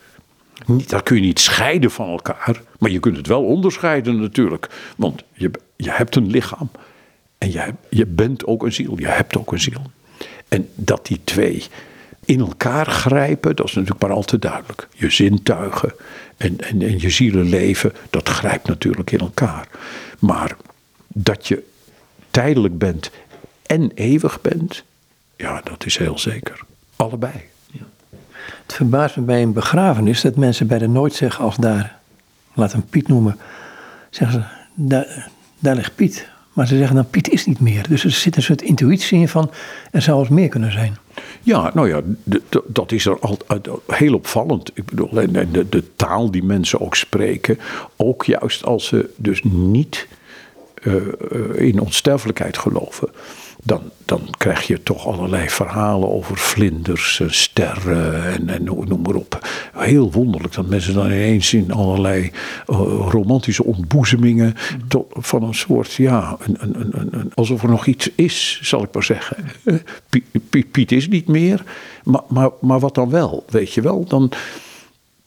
Dat kun je niet scheiden van elkaar, maar je kunt het wel onderscheiden natuurlijk. Want je, je hebt een lichaam en je, je bent ook een ziel, je hebt ook een ziel. En dat die twee in elkaar grijpen, dat is natuurlijk maar al te duidelijk. Je zintuigen en, en, en je zielenleven, dat grijpt natuurlijk in elkaar. Maar dat je tijdelijk bent en eeuwig bent, ja, dat is heel zeker. Allebei. Ja. Het verbaast me bij een begrafenis dat mensen bij de nooit zeggen als daar, laat hem Piet noemen, zeggen ze, daar ligt Piet. Maar ze zeggen dan Piet is niet meer. Dus er zit een soort intuïtie in van er zou eens meer kunnen zijn. Ja, nou ja, dat is er altijd heel opvallend. Ik bedoel, de, de, taal die mensen ook spreken, ook juist als ze dus niet uh, in onsterfelijkheid geloven dan, dan krijg je toch allerlei verhalen over vlinders, sterren en, en noem maar op. Heel wonderlijk dat mensen dan ineens in allerlei uh, romantische ontboezemingen van een soort, ja, een, een, een, alsof er nog iets is, zal ik maar zeggen. *laughs* Piet, is niet meer, maar, maar, maar wat dan wel, weet je wel? Dan,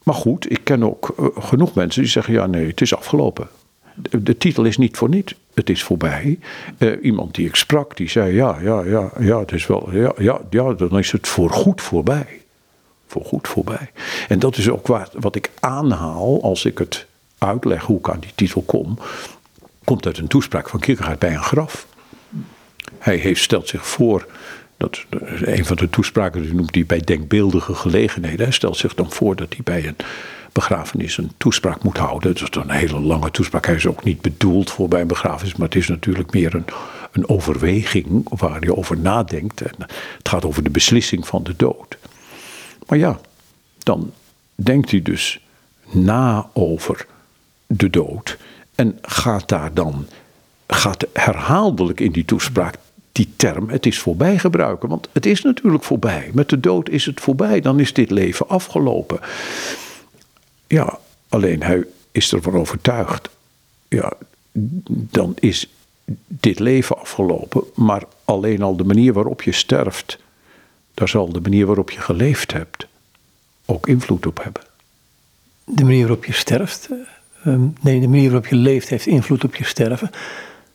maar goed, ik ken ook uh, genoeg mensen die zeggen, ja nee, het is afgelopen de, titel is niet voor niet. Het is voorbij. Uh, iemand die ik sprak, die zei: Ja, ja, ja, ja, het is wel, ja, ja, ja, dan is het voorgoed voorbij. Voorgoed voorbij. En dat is ook wat, wat ik aanhaal als ik het uitleg hoe ik aan die titel kom. Komt uit een toespraak van Kierkegaard bij een graf. Hij heeft, stelt zich voor dat een van de toespraken die noemt hij bij denkbeeldige gelegenheden. Hij stelt zich dan voor dat hij bij een begrafenis een toespraak moet houden. Dat is een hele lange toespraak. Hij is ook niet bedoeld voor bij een begrafenis, maar het is natuurlijk meer een, een overweging waar je over nadenkt. En het gaat over de beslissing van de dood. Maar ja, dan denkt hij dus na over de dood en gaat daar dan, gaat herhaaldelijk in die toespraak die term het is voorbij gebruiken. Want het is natuurlijk voorbij. Met de dood is het voorbij. Dan is dit leven afgelopen. Ja, alleen hij is ervan overtuigd. Ja, dan is dit leven afgelopen. Maar alleen al de manier waarop je sterft. Daar zal de manier waarop je geleefd hebt ook invloed op hebben. De manier waarop je sterft? Ehm, nee, de manier waarop je leeft heeft invloed op je sterven.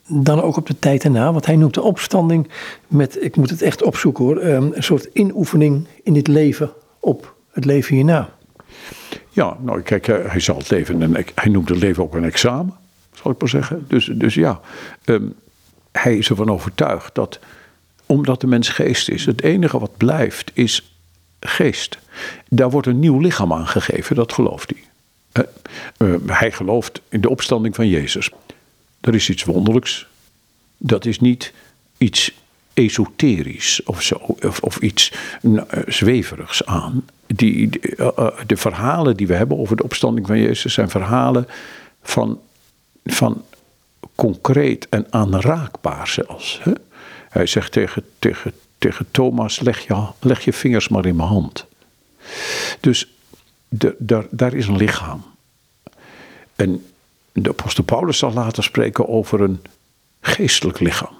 Dan ook op de tijd erna, want hij noemt de opstanding met, ik moet het echt opzoeken hoor, ehm, een soort inoefening in dit leven op het leven hierna. Ja, nou kijk, hij zal het leven, en hij noemt het leven ook een examen, zal ik maar zeggen. Dus, dus ja, ehm, hij is ervan overtuigd dat, omdat de mens geest is, het enige wat blijft is geest. Daar wordt een nieuw lichaam aan gegeven, dat gelooft hij. Uh, hij gelooft in de opstanding van Jezus. Er is iets wonderlijks. Dat is niet iets esoterisch of zo, of, of iets eh, zweverigs aan. Die, de, eh, eh, de verhalen die we hebben over de opstanding van Jezus zijn verhalen van, van concreet en aanraakbaar zelfs. Hè? Hij zegt tegen, tegen, tegen Thomas: leg je, leg je vingers maar in mijn hand. Dus de, daar, daar is een lichaam. En de apostel Paulus zal later spreken over een geestelijk lichaam.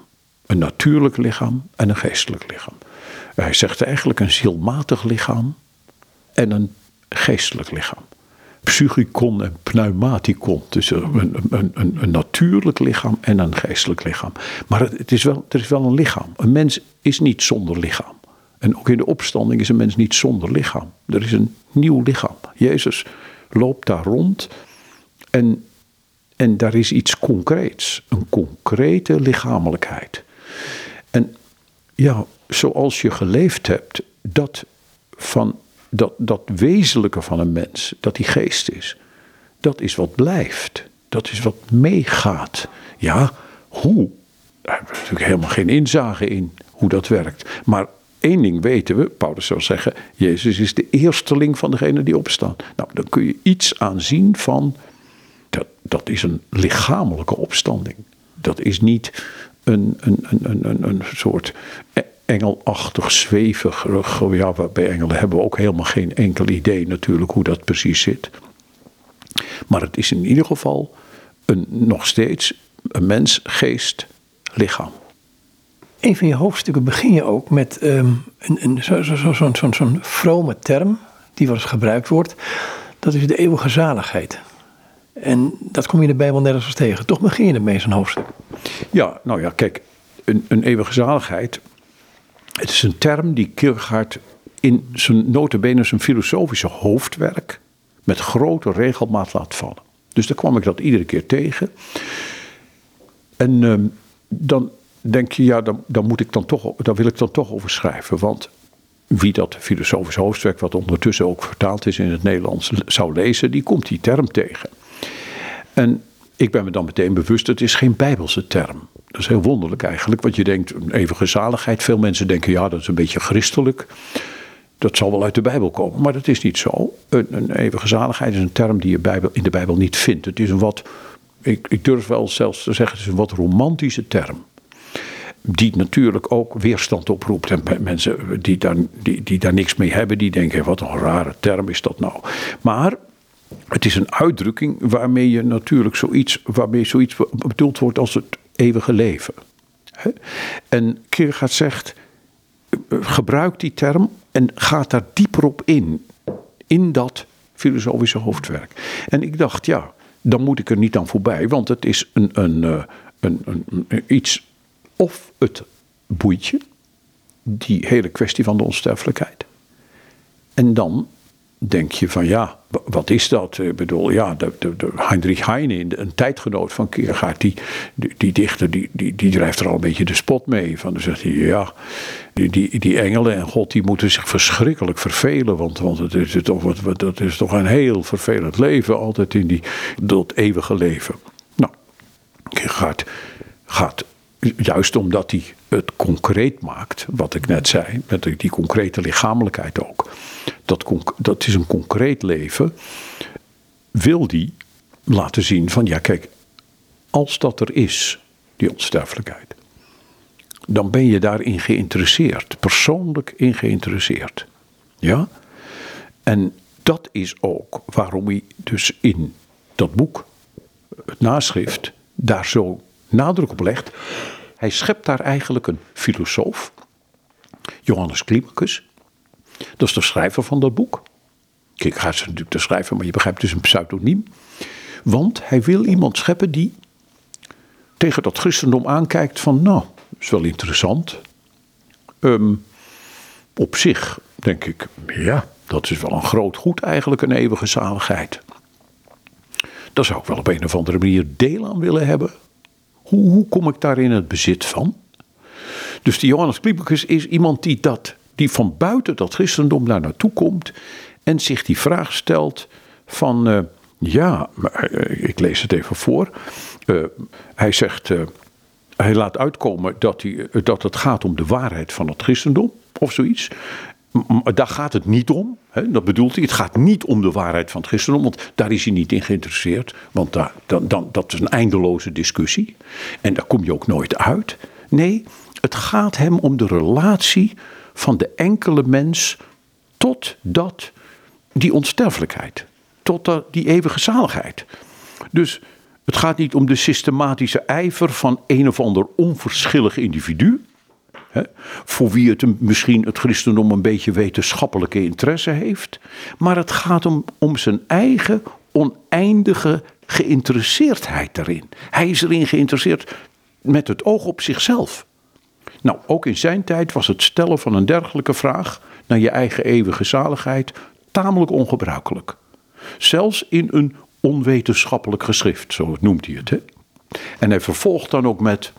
Een natuurlijk lichaam en een geestelijk lichaam. Hij zegt eigenlijk een zielmatig lichaam en een geestelijk lichaam. Psychicon en pneumaticon. Dus een, een, een, een natuurlijk lichaam en een geestelijk lichaam. Maar het is wel, er is wel een lichaam. Een mens is niet zonder lichaam. En ook in de opstanding is een mens niet zonder lichaam. Er is een nieuw lichaam. Jezus loopt daar rond en, en daar is iets concreets. Een concrete lichamelijkheid. En ja, zoals je geleefd hebt, dat, van, dat, dat wezenlijke van een mens, dat die geest is, dat is wat blijft. Dat is wat meegaat. Ja, hoe? Daar hebben we natuurlijk helemaal geen inzage in hoe dat werkt. Maar één ding weten we, Paulus zou zeggen, Jezus is de eersteling van degene die opstaan. Nou, dan kun je iets aanzien van, dat, dat is een lichamelijke opstanding. Dat is niet een, een, een, een, een soort engelachtig, zwevig. Ja, bij engelen hebben we ook helemaal geen enkel idee natuurlijk hoe dat precies zit. Maar het is in ieder geval een, nog steeds een mens, geest, lichaam. Een van je hoofdstukken begin je ook met um, een, een, zo'n zo, zo, zo, zo, zo vrome term die wel eens gebruikt wordt. Dat is de eeuwige zaligheid. En dat kom je in de Bijbel nergens tegen. Toch begin je ermee zo'n hoofdstuk. Ja, nou ja, kijk, een, een eeuwige zaligheid. Het is een term die Kierkegaard in zijn notabene zijn filosofische hoofdwerk met grote regelmaat laat vallen. Dus daar kwam ik dat iedere keer tegen. En uh, dan denk je, ja, dan, dan, moet ik dan toch, dan wil ik dan toch over schrijven. Want wie dat filosofisch hoofdstuk, wat ondertussen ook vertaald is in het Nederlands, zou lezen, die komt die term tegen. En ik ben me dan meteen bewust, het is geen bijbelse term. Dat is heel wonderlijk eigenlijk, want je denkt, eeuwige zaligheid. Veel mensen denken, ja, dat is een beetje christelijk. Dat zal wel uit de Bijbel komen, maar dat is niet zo. Een, een eeuwige zaligheid is een term die je Bijbel, in de Bijbel niet vindt. Het is een wat, ik, ik durf wel zelfs te zeggen, het is een wat romantische term die natuurlijk ook weerstand oproept. En mensen die die, die daar niks mee hebben, die denken: wat een rare term is dat nou. Maar het is een uitdrukking waarmee je natuurlijk zoiets, waarmee zoiets bedoeld wordt als het eeuwige leven. En Kierkegaard zegt, gebruik die term en gaat daar dieper op in. In dat filosofische hoofdwerk. En ik dacht, ja, dan moet ik er niet aan voorbij, want het is een, een, eh, een, een, iets of het boeitje, die hele kwestie van de onsterfelijkheid. En dan denk je van ja, wat is dat? Ik bedoel, ja, de, de, Heinrich Heine, een tijdgenoot van Kierkegaard, die, die, dichter, die, die, die drijft er al een beetje de spot mee. Van, dan zegt hij, ja, die, die, engelen en God, die moeten zich verschrikkelijk vervelen, want, want het is toch, dat is toch een heel vervelend leven, altijd in die, dat eeuwige leven. Nou, Kierkegaard gaat juist omdat hij het concreet maakt, wat ik net zei, met die concrete lichamelijkheid ook, dat, dat is een concreet leven, wil die laten zien van ja kijk, als dat er is, die onsterfelijkheid, dan ben je daarin geïnteresseerd, persoonlijk in geïnteresseerd. Ja? En dat is ook waarom hij dus in dat boek, het naschrift, daar zo nadruk op legt. Hij schept daar eigenlijk een filosoof, Johannes Climacus. Dat is de schrijver van dat boek. Kijk, hij is natuurlijk de schrijver, maar je begrijpt, is een pseudoniem. Want hij wil iemand scheppen die tegen dat christendom aankijkt van, nou, is wel interessant. Ehm, op zich denk ik, ja, dat is wel een groot goed eigenlijk, een eeuwige zaligheid. Daar zou ik wel op een of andere manier deel aan willen hebben. Hoe, hoe kom ik daar in het bezit van? Dus die Johannes Climacus is iemand die, dat, die van buiten dat christendom daar naartoe komt en zich die vraag stelt van, uh, ja, eh, ik lees het even voor. Uh, hij zegt, hij laat uitkomen dat, hij, dat het gaat om de waarheid van het christendom of zoiets. Daar gaat het niet om. Hè? Dat bedoelt hij. Het gaat niet om de waarheid van het christendom, want daar is hij niet in geïnteresseerd. Want daar, dan, dan, dat is een eindeloze discussie. En daar kom je ook nooit uit. Nee, het gaat hem om de relatie van de enkele mens tot dat, die onsterfelijkheid. Tot die eeuwige zaligheid. Dus het gaat niet om de systematische ijver van een of ander onverschillig individu. Hè, voor wie het misschien het christendom een beetje wetenschappelijke interesse heeft. Maar het gaat om, om zijn eigen oneindige geïnteresseerdheid daarin. Hij is erin geïnteresseerd met het oog op zichzelf. Nou, ook in zijn tijd was het stellen van een dergelijke vraag naar je eigen eeuwige zaligheid tamelijk ongebruikelijk. Zelfs in een onwetenschappelijk geschrift, zo noemt hij het. Hè? En hij vervolgt dan ook met: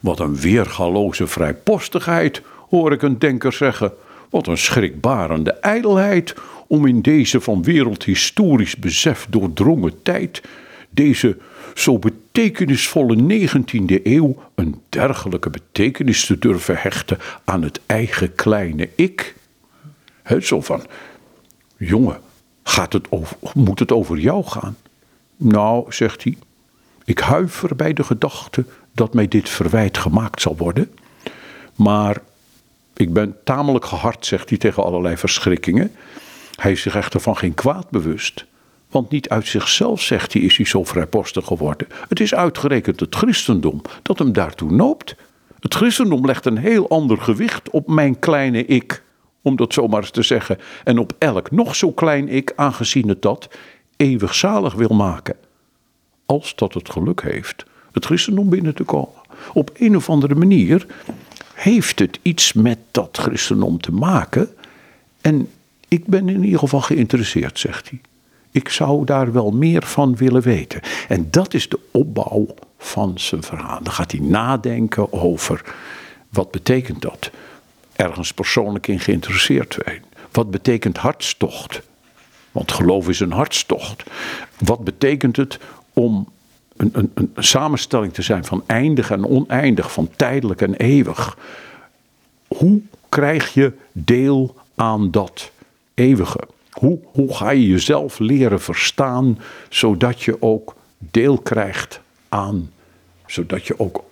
Wat een weergaloze vrijpostigheid, hoor ik een denker zeggen. Wat een schrikbarende ijdelheid om in deze van wereldhistorisch besef doordrongen tijd, deze zo betekenisvolle 19e eeuw, een dergelijke betekenis te durven hechten aan het eigen kleine ik. He, zo van, jongen, gaat het over, moet het over jou gaan? Nou, zegt hij, ik huiver bij de gedachte dat mij dit verwijt gemaakt zal worden. Maar ik ben tamelijk gehard, zegt hij tegen allerlei verschrikkingen. Hij is zich echter van geen kwaad bewust. Want niet uit zichzelf, zegt hij, is hij zo vrijpostig geworden. Het is uitgerekend het christendom dat hem daartoe noopt. Het christendom legt een heel ander gewicht op mijn kleine ik, om dat zomaar eens te zeggen, en op elk nog zo klein ik, aangezien het dat eeuwig zalig wil maken. Als dat het geluk heeft het christendom binnen te komen. Op een of andere manier heeft het iets met dat christendom te maken. En ik ben in ieder geval geïnteresseerd, zegt hij. Ik zou daar wel meer van willen weten. En dat is de opbouw van zijn verhaal. Dan gaat hij nadenken over wat betekent dat? Ergens persoonlijk in geïnteresseerd zijn. Wat betekent hartstocht? Want geloof is een hartstocht. Wat betekent het om een, een, een samenstelling te zijn van eindig en oneindig, van tijdelijk en eeuwig? Hoe krijg je deel aan dat eeuwige? Hoe, hoe ga je jezelf leren verstaan, zodat je ook deel krijgt aan, zodat je ook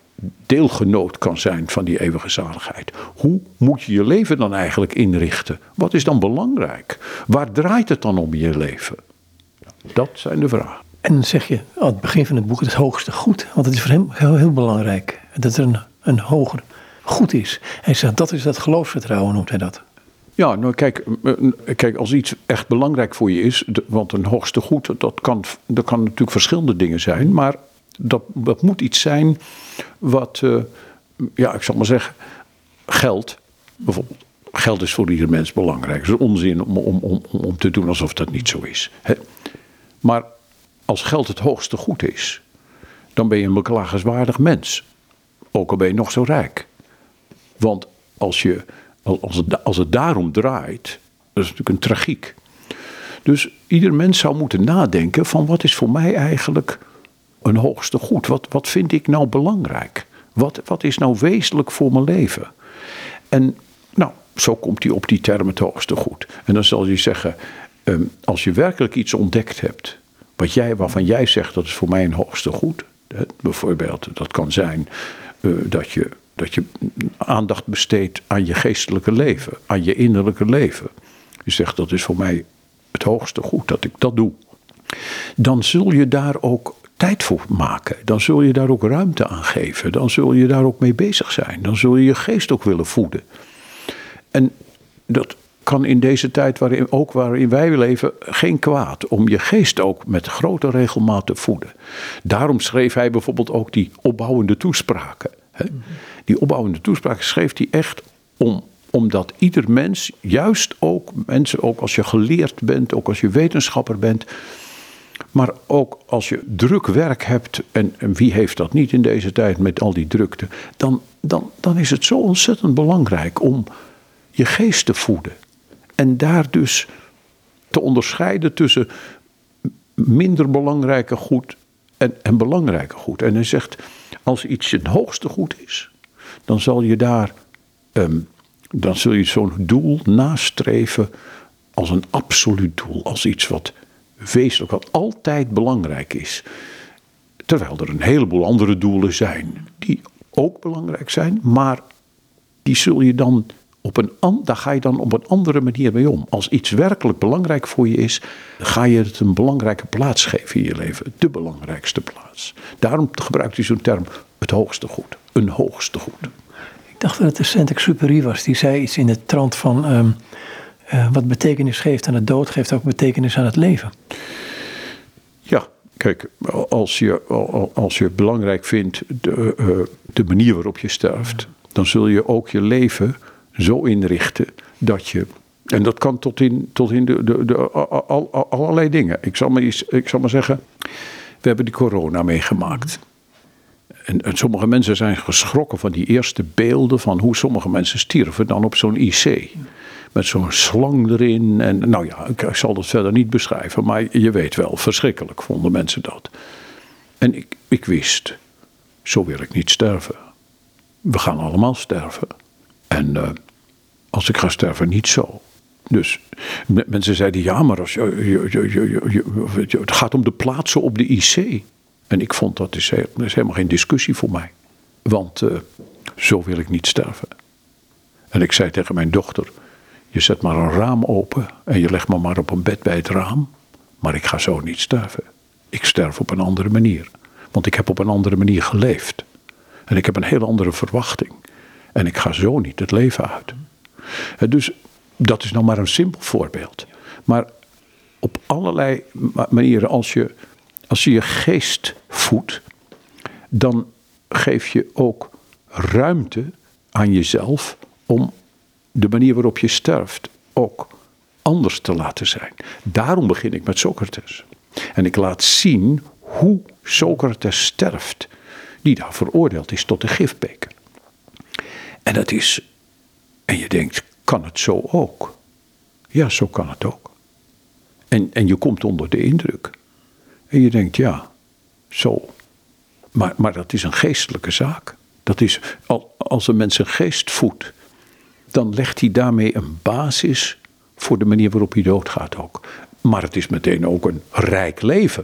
deelgenoot kan zijn van die eeuwige zaligheid. Hoe moet je je leven dan eigenlijk inrichten? Wat is dan belangrijk? Waar draait het dan om je leven? Dat zijn de vragen. En dan zeg je aan het begin van het boek het hoogste goed, want het is voor hem heel, heel belangrijk dat er een, een hoger goed is. Hij zegt dat is dat geloofsvertrouwen, noemt hij dat. Ja, nou kijk, kijk, als iets echt belangrijk voor je is, want een hoogste goed, dat kan, dat kan natuurlijk verschillende dingen zijn, maar dat, dat moet iets zijn wat, uh, ja, ik zal maar zeggen, geld, bijvoorbeeld. Geld is voor ieder mens belangrijk. Het is onzin om, om, om, om te doen alsof dat niet zo is. Hè? Maar als geld het hoogste goed is, dan ben je een beklagenswaardig mens. Ook al ben je nog zo rijk. Want als je als het, als het daarom draait, dat is natuurlijk een tragiek. Dus ieder mens zou moeten nadenken van wat is voor mij eigenlijk een hoogste goed? Wat, wat vind ik nou belangrijk? Wat, wat is nou wezenlijk voor mijn leven? En nou, zo komt hij op die term het hoogste goed. En dan zal hij zeggen, ehm, als je werkelijk iets ontdekt hebt, wat jij, waarvan jij zegt dat is voor mij een hoogste goed. Bijvoorbeeld, dat kan zijn eh, dat je dat je aandacht besteedt aan je geestelijke leven, aan je innerlijke leven. Je zegt dat is voor mij het hoogste goed dat ik dat doe. Dan zul je daar ook tijd voor maken. Dan zul je daar ook ruimte aan geven. Dan zul je daar ook mee bezig zijn. Dan zul je je geest ook willen voeden. En dat kan in deze tijd waarin, ook waarin wij leven geen kwaad. Om je geest ook met grote regelmaat te voeden. Daarom schreef hij bijvoorbeeld ook die opbouwende toespraken. Die opbouwende toespraak schreef hij echt om omdat ieder mens, juist ook mensen, ook als je geleerd bent, ook als je wetenschapper bent, maar ook als je druk werk hebt, en, wie heeft dat niet in deze tijd met al die drukte, dan, dan, dan is het zo ontzettend belangrijk om je geest te voeden. En daar dus te onderscheiden tussen minder belangrijke goed en, en belangrijke goed. En hij zegt, als iets een hoogste goed is, dan zal je daar, ehm, dan zul je zo'n doel nastreven als een absoluut doel, als iets wat wezenlijk, wat altijd belangrijk is. Terwijl er een heleboel andere doelen zijn die ook belangrijk zijn, maar die zul je dan op een, daar ga je dan op een andere manier mee om. Als iets werkelijk belangrijk voor je is, ga je het een belangrijke plaats geven in je leven. De belangrijkste plaats. Daarom gebruikt hij zo'n term, het hoogste goed. Een hoogste goed. Ik dacht dat het de Saint-Exupéry was. Die zei iets in de trant van... Ehm, uh, wat betekenis geeft aan het dood, geeft ook betekenis aan het leven. Ja, kijk, als je, als je belangrijk vindt de, uh, de manier waarop je sterft, dan zul je ook je leven zo inrichten dat je. En dat kan tot in, tot in de, de, de, al, allerlei dingen. Ik zal, maar eens, ik zal maar zeggen, we hebben die corona meegemaakt. En, en, sommige mensen zijn geschrokken van die eerste beelden van hoe sommige mensen stierven dan op zo'n IC met zo'n slang erin. En nou ja, ik, zal dat verder niet beschrijven, maar je weet wel, verschrikkelijk vonden mensen dat. En ik, ik wist, zo wil ik niet sterven. We gaan allemaal sterven. En uh, als ik ga sterven, niet zo. Dus mensen zeiden, ja, maar als je, je, je, het gaat om de plaatsen op de IC. En ik vond dat is, is helemaal geen discussie voor mij. Want uh, zo wil ik niet sterven. En ik zei tegen mijn dochter, je zet maar een raam open en je legt me maar op een bed bij het raam. Maar ik ga zo niet sterven. Ik sterf op een andere manier. Want ik heb op een andere manier geleefd. En ik heb een heel andere verwachting. En ik ga zo niet het leven uit. Dus dat is nou maar een simpel voorbeeld. Maar op allerlei manieren, als je als je, je geest voedt, dan geef je ook ruimte aan jezelf om de manier waarop je sterft ook anders te laten zijn. Daarom begin ik met Socrates. En ik laat zien hoe Socrates sterft, die daar veroordeeld is tot de gifbeker. En dat is, en je denkt, kan het zo ook? Ja, zo kan het ook. En, en je komt onder de indruk. En je denkt, ja, zo. Maar, maar dat is een geestelijke zaak. Dat is, als een mens zijn geest voedt, dan legt hij daarmee een basis voor de manier waarop hij doodgaat ook. Maar het is meteen ook een rijk leven.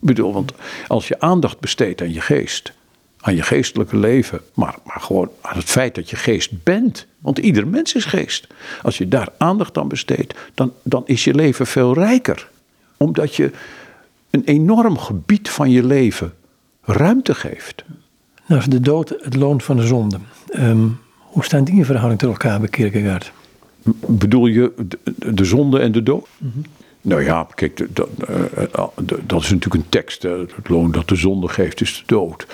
Ik bedoel, want als je aandacht besteedt aan je geest, aan je geestelijke leven, maar, maar gewoon aan het feit dat je geest bent. Want ieder mens is geest. Als je daar aandacht aan besteedt, dan, dan is je leven veel rijker. Omdat je een enorm gebied van je leven ruimte geeft. Nou de dood het loon van de zonde. Um, hoe staan die in verhouding tot elkaar bij Kierkegaard? Bedoel je de, zonde en de dood? Mhm. Nou ja, kijk, dat, eh, eh, dat, is natuurlijk een tekst. Het loon dat de zonde geeft is de dood.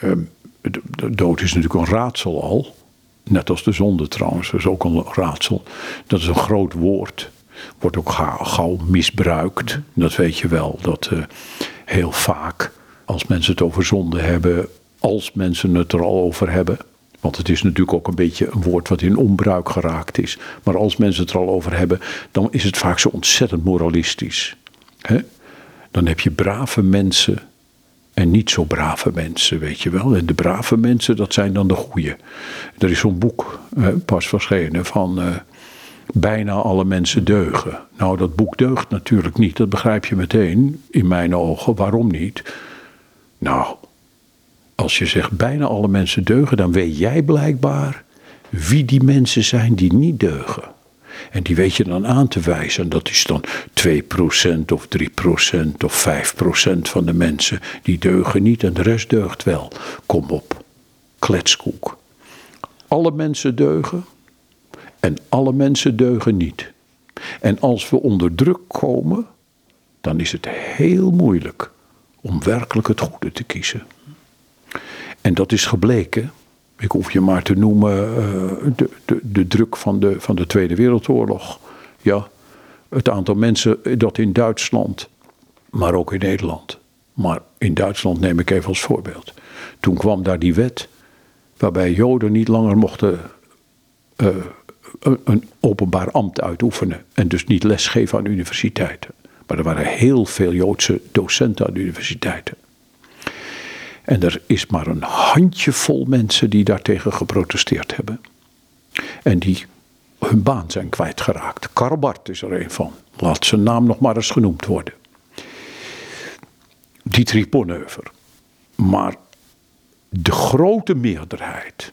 Ehm, de, dood is natuurlijk een raadsel al. Net als de zonde trouwens, dat is ook een raadsel. Dat is een groot woord. Wordt ook gauw, misbruikt. Dat weet je wel. Dat uh, heel vaak, als mensen het over zonde hebben, als mensen het er al over hebben, want het is natuurlijk ook een beetje een woord wat in onbruik geraakt is. Maar als mensen het er al over hebben, dan is het vaak zo ontzettend moralistisch. Dan heb je brave mensen en niet zo brave mensen, weet je wel. En de brave mensen, dat zijn dan de goeie. Er is zo'n boek pas verschenen van uh, bijna alle mensen deugen. Nou, dat boek deugt natuurlijk niet, dat begrijp je meteen in mijn ogen. Waarom niet? Nou, als je zegt bijna alle mensen deugen, dan weet jij blijkbaar wie die mensen zijn die niet deugen. En die weet je dan aan te wijzen. En dat is dan 2% of 3% of 5% van de mensen die deugen niet en de rest deugt wel. Kom op, kletskoek. Alle mensen deugen en alle mensen deugen niet. En als we onder druk komen, dan is het heel moeilijk om werkelijk het goede te kiezen. En dat is gebleken. Ik hoef je maar te noemen uh, de, de, de, druk van de, van de Tweede Wereldoorlog. Ja, het aantal mensen dat in Duitsland, maar ook in Nederland. Maar in Duitsland neem ik even als voorbeeld. Toen kwam daar die wet waarbij Joden niet langer mochten uh, een openbaar ambt uitoefenen. En dus niet lesgeven aan universiteiten. Maar er waren heel veel Joodse docenten aan universiteiten. En er is maar een handjevol mensen die daartegen geprotesteerd hebben. En die hun baan zijn kwijtgeraakt. Karl Barth is er een van. Laat zijn naam nog maar eens genoemd worden. Dietrich Bonhoeffer. Maar de grote meerderheid,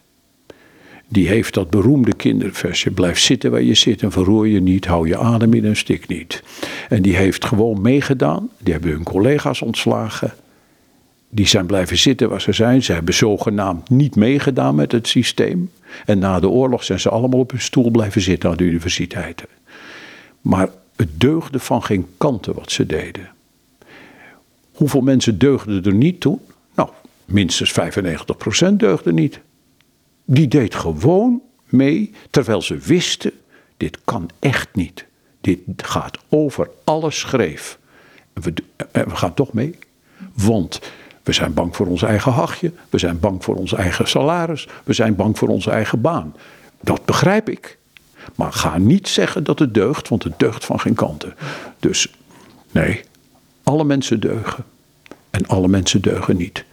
die heeft dat beroemde kinderversje: blijf zitten waar je zit en verroer je niet, hou je adem in en stik niet. En die heeft gewoon meegedaan, die hebben hun collega's ontslagen. Die zijn blijven zitten waar ze zijn. Ze hebben zogenaamd niet meegedaan met het systeem. En na de oorlog zijn ze allemaal op hun stoel blijven zitten aan de universiteiten. Maar het deugde van geen kanten wat ze deden. Hoeveel mensen deugden er niet toen? Nou, minstens 95% deugde niet. Die deed gewoon mee, terwijl ze wisten, dit kan echt niet. Dit gaat over alles schreef. En we, en we gaan toch mee. Want we zijn bang voor ons eigen hachje. We zijn bang voor ons eigen salaris. We zijn bang voor onze eigen baan. Dat begrijp ik. Maar ga niet zeggen dat het deugt, want het deugt van geen kanten. Dus nee, alle mensen deugen. En alle mensen deugen niet.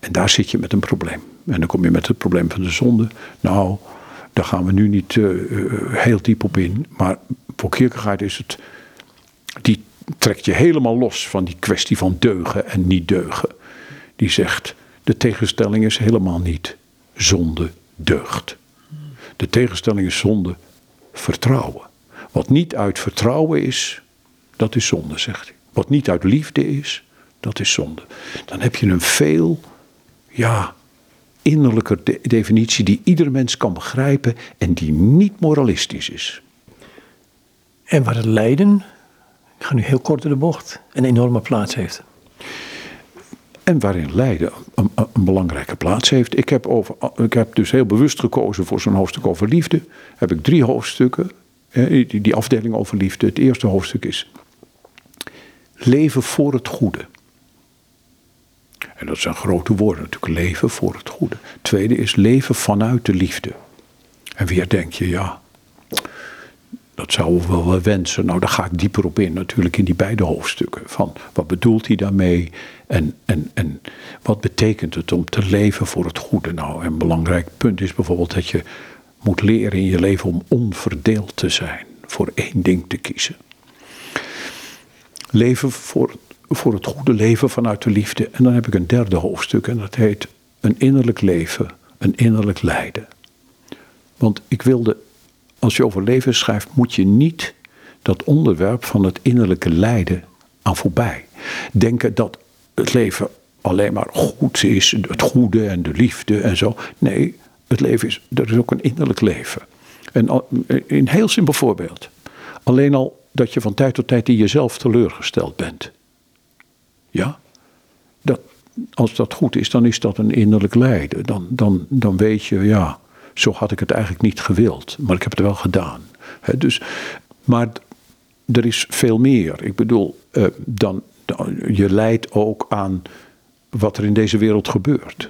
En daar zit je met een probleem. En dan kom je met het probleem van de zonde. Nou, daar gaan we nu niet uh, heel diep op in. Maar voor Kierkegaard is het. Die trekt je helemaal los van die kwestie van deugen en niet deugen. Die zegt: de tegenstelling is helemaal niet zonde deugd. De tegenstelling is zonde vertrouwen. Wat niet uit vertrouwen is, dat is zonde, zegt hij. Wat niet uit liefde is, dat is zonde. Dan heb je een veel, ja, innerlijke definitie die ieder mens kan begrijpen en die niet moralistisch is. En waar het lijden, ik ga nu heel kort in de bocht, een enorme plaats heeft. En waarin lijden een, een, belangrijke plaats heeft. Ik heb, over, ik heb dus heel bewust gekozen voor zo'n hoofdstuk over liefde. Heb ik drie hoofdstukken. Die, die afdeling over liefde. Het eerste hoofdstuk is leven voor het goede. En dat zijn grote woorden natuurlijk, leven voor het goede. Tweede is leven vanuit de liefde. En weer denk je, ja, dat zouden we wel wensen. Nou, daar ga ik dieper op in, natuurlijk in die beide hoofdstukken. Van wat bedoelt hij daarmee en, en, en wat betekent het om te leven voor het goede? Nou, een belangrijk punt is bijvoorbeeld dat je moet leren in je leven om onverdeeld te zijn, voor één ding te kiezen. Leven voor voor het goede leven vanuit de liefde. En dan heb ik een derde hoofdstuk en dat heet een innerlijk leven, een innerlijk lijden. Want ik wilde, als je over leven schrijft, moet je niet dat onderwerp van het innerlijke lijden aan voorbij. Denken dat het leven alleen maar goed is, het goede en de liefde en zo. Nee, het leven is, er is ook een innerlijk leven. En een heel simpel voorbeeld. Alleen al dat je van tijd tot tijd in jezelf teleurgesteld bent. Ja, dat, als dat goed is, dan is dat een innerlijk lijden. Dan, dan, dan weet je, ja, zo had ik het eigenlijk niet gewild, maar ik heb het wel gedaan. dus, maar er is veel meer. Ik bedoel, uh, dan, je lijdt ook aan wat er in deze wereld gebeurt.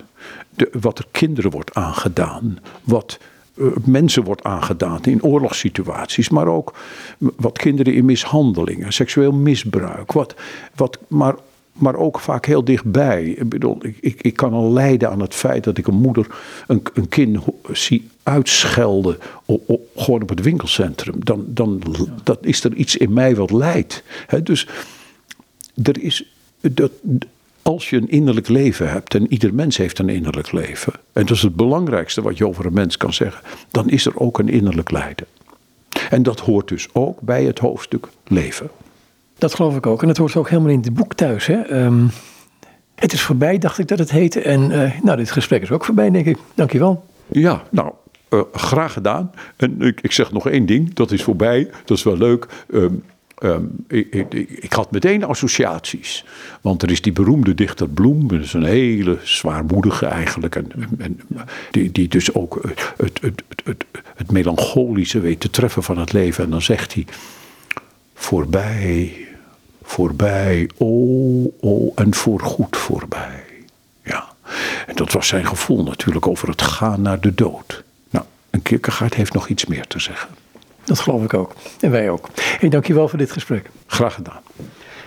De, wat er kinderen wordt aangedaan. Wat uh, mensen wordt aangedaan in oorlogssituaties. Maar ook wat kinderen in mishandelingen, seksueel misbruik. Wat, wat, maar maar ook vaak heel dichtbij. Ik bedoel, ik, ik, ik kan al lijden aan het feit dat ik een moeder een, een kind zie uitschelden op, gewoon op het winkelcentrum. Dan, dan dat is er iets in mij wat lijdt. dus er is, dat, als je een innerlijk leven hebt, en ieder mens heeft een innerlijk leven, en dat is het belangrijkste wat je over een mens kan zeggen, dan is er ook een innerlijk lijden. En dat hoort dus ook bij het hoofdstuk leven. Dat geloof ik ook. En het hoort ook helemaal in het boek thuis. Hè? Ehm, het is voorbij, dacht ik dat het heette. En uh, nou, dit gesprek is ook voorbij, denk ik. Dankjewel. Ja, nou, uh, graag gedaan. En ik, ik, zeg nog één ding. Dat is voorbij. Dat is wel leuk. Um, Um, ik, ik, ik, had meteen associaties. Want er is die beroemde dichter Bloem, dat is een hele zwaarmoedige eigenlijk. En, en, die, die dus ook het, het, het, het, het melancholische weet te treffen van het leven. En dan zegt hij: Voorbij, voorbij, oh, oh, en voorgoed voorbij. Ja, en dat was zijn gevoel natuurlijk over het gaan naar de dood. Nou, een Kierkegaard heeft nog iets meer te zeggen. Dat geloof ik ook. En wij ook. Hey, dankjewel voor dit gesprek. Graag gedaan.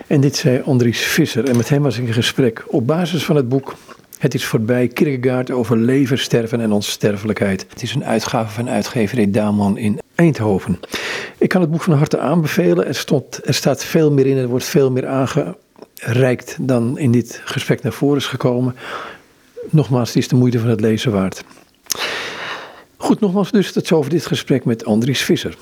En dit zei Andries Visser. En met hem was ik in gesprek op basis van het boek Het is voorbij, Kierkegaard over leven, sterven en onsterfelijkheid. Het is een uitgave van uitgeverij Daman in Eindhoven. Ik kan het boek van harte aanbevelen. Er, stond, er staat veel meer in, er wordt veel meer aangereikt dan in dit gesprek naar voren is gekomen. Nogmaals, het is de moeite van het lezen waard. Goed, nogmaals dus, tot zover dit gesprek met Andries Visser.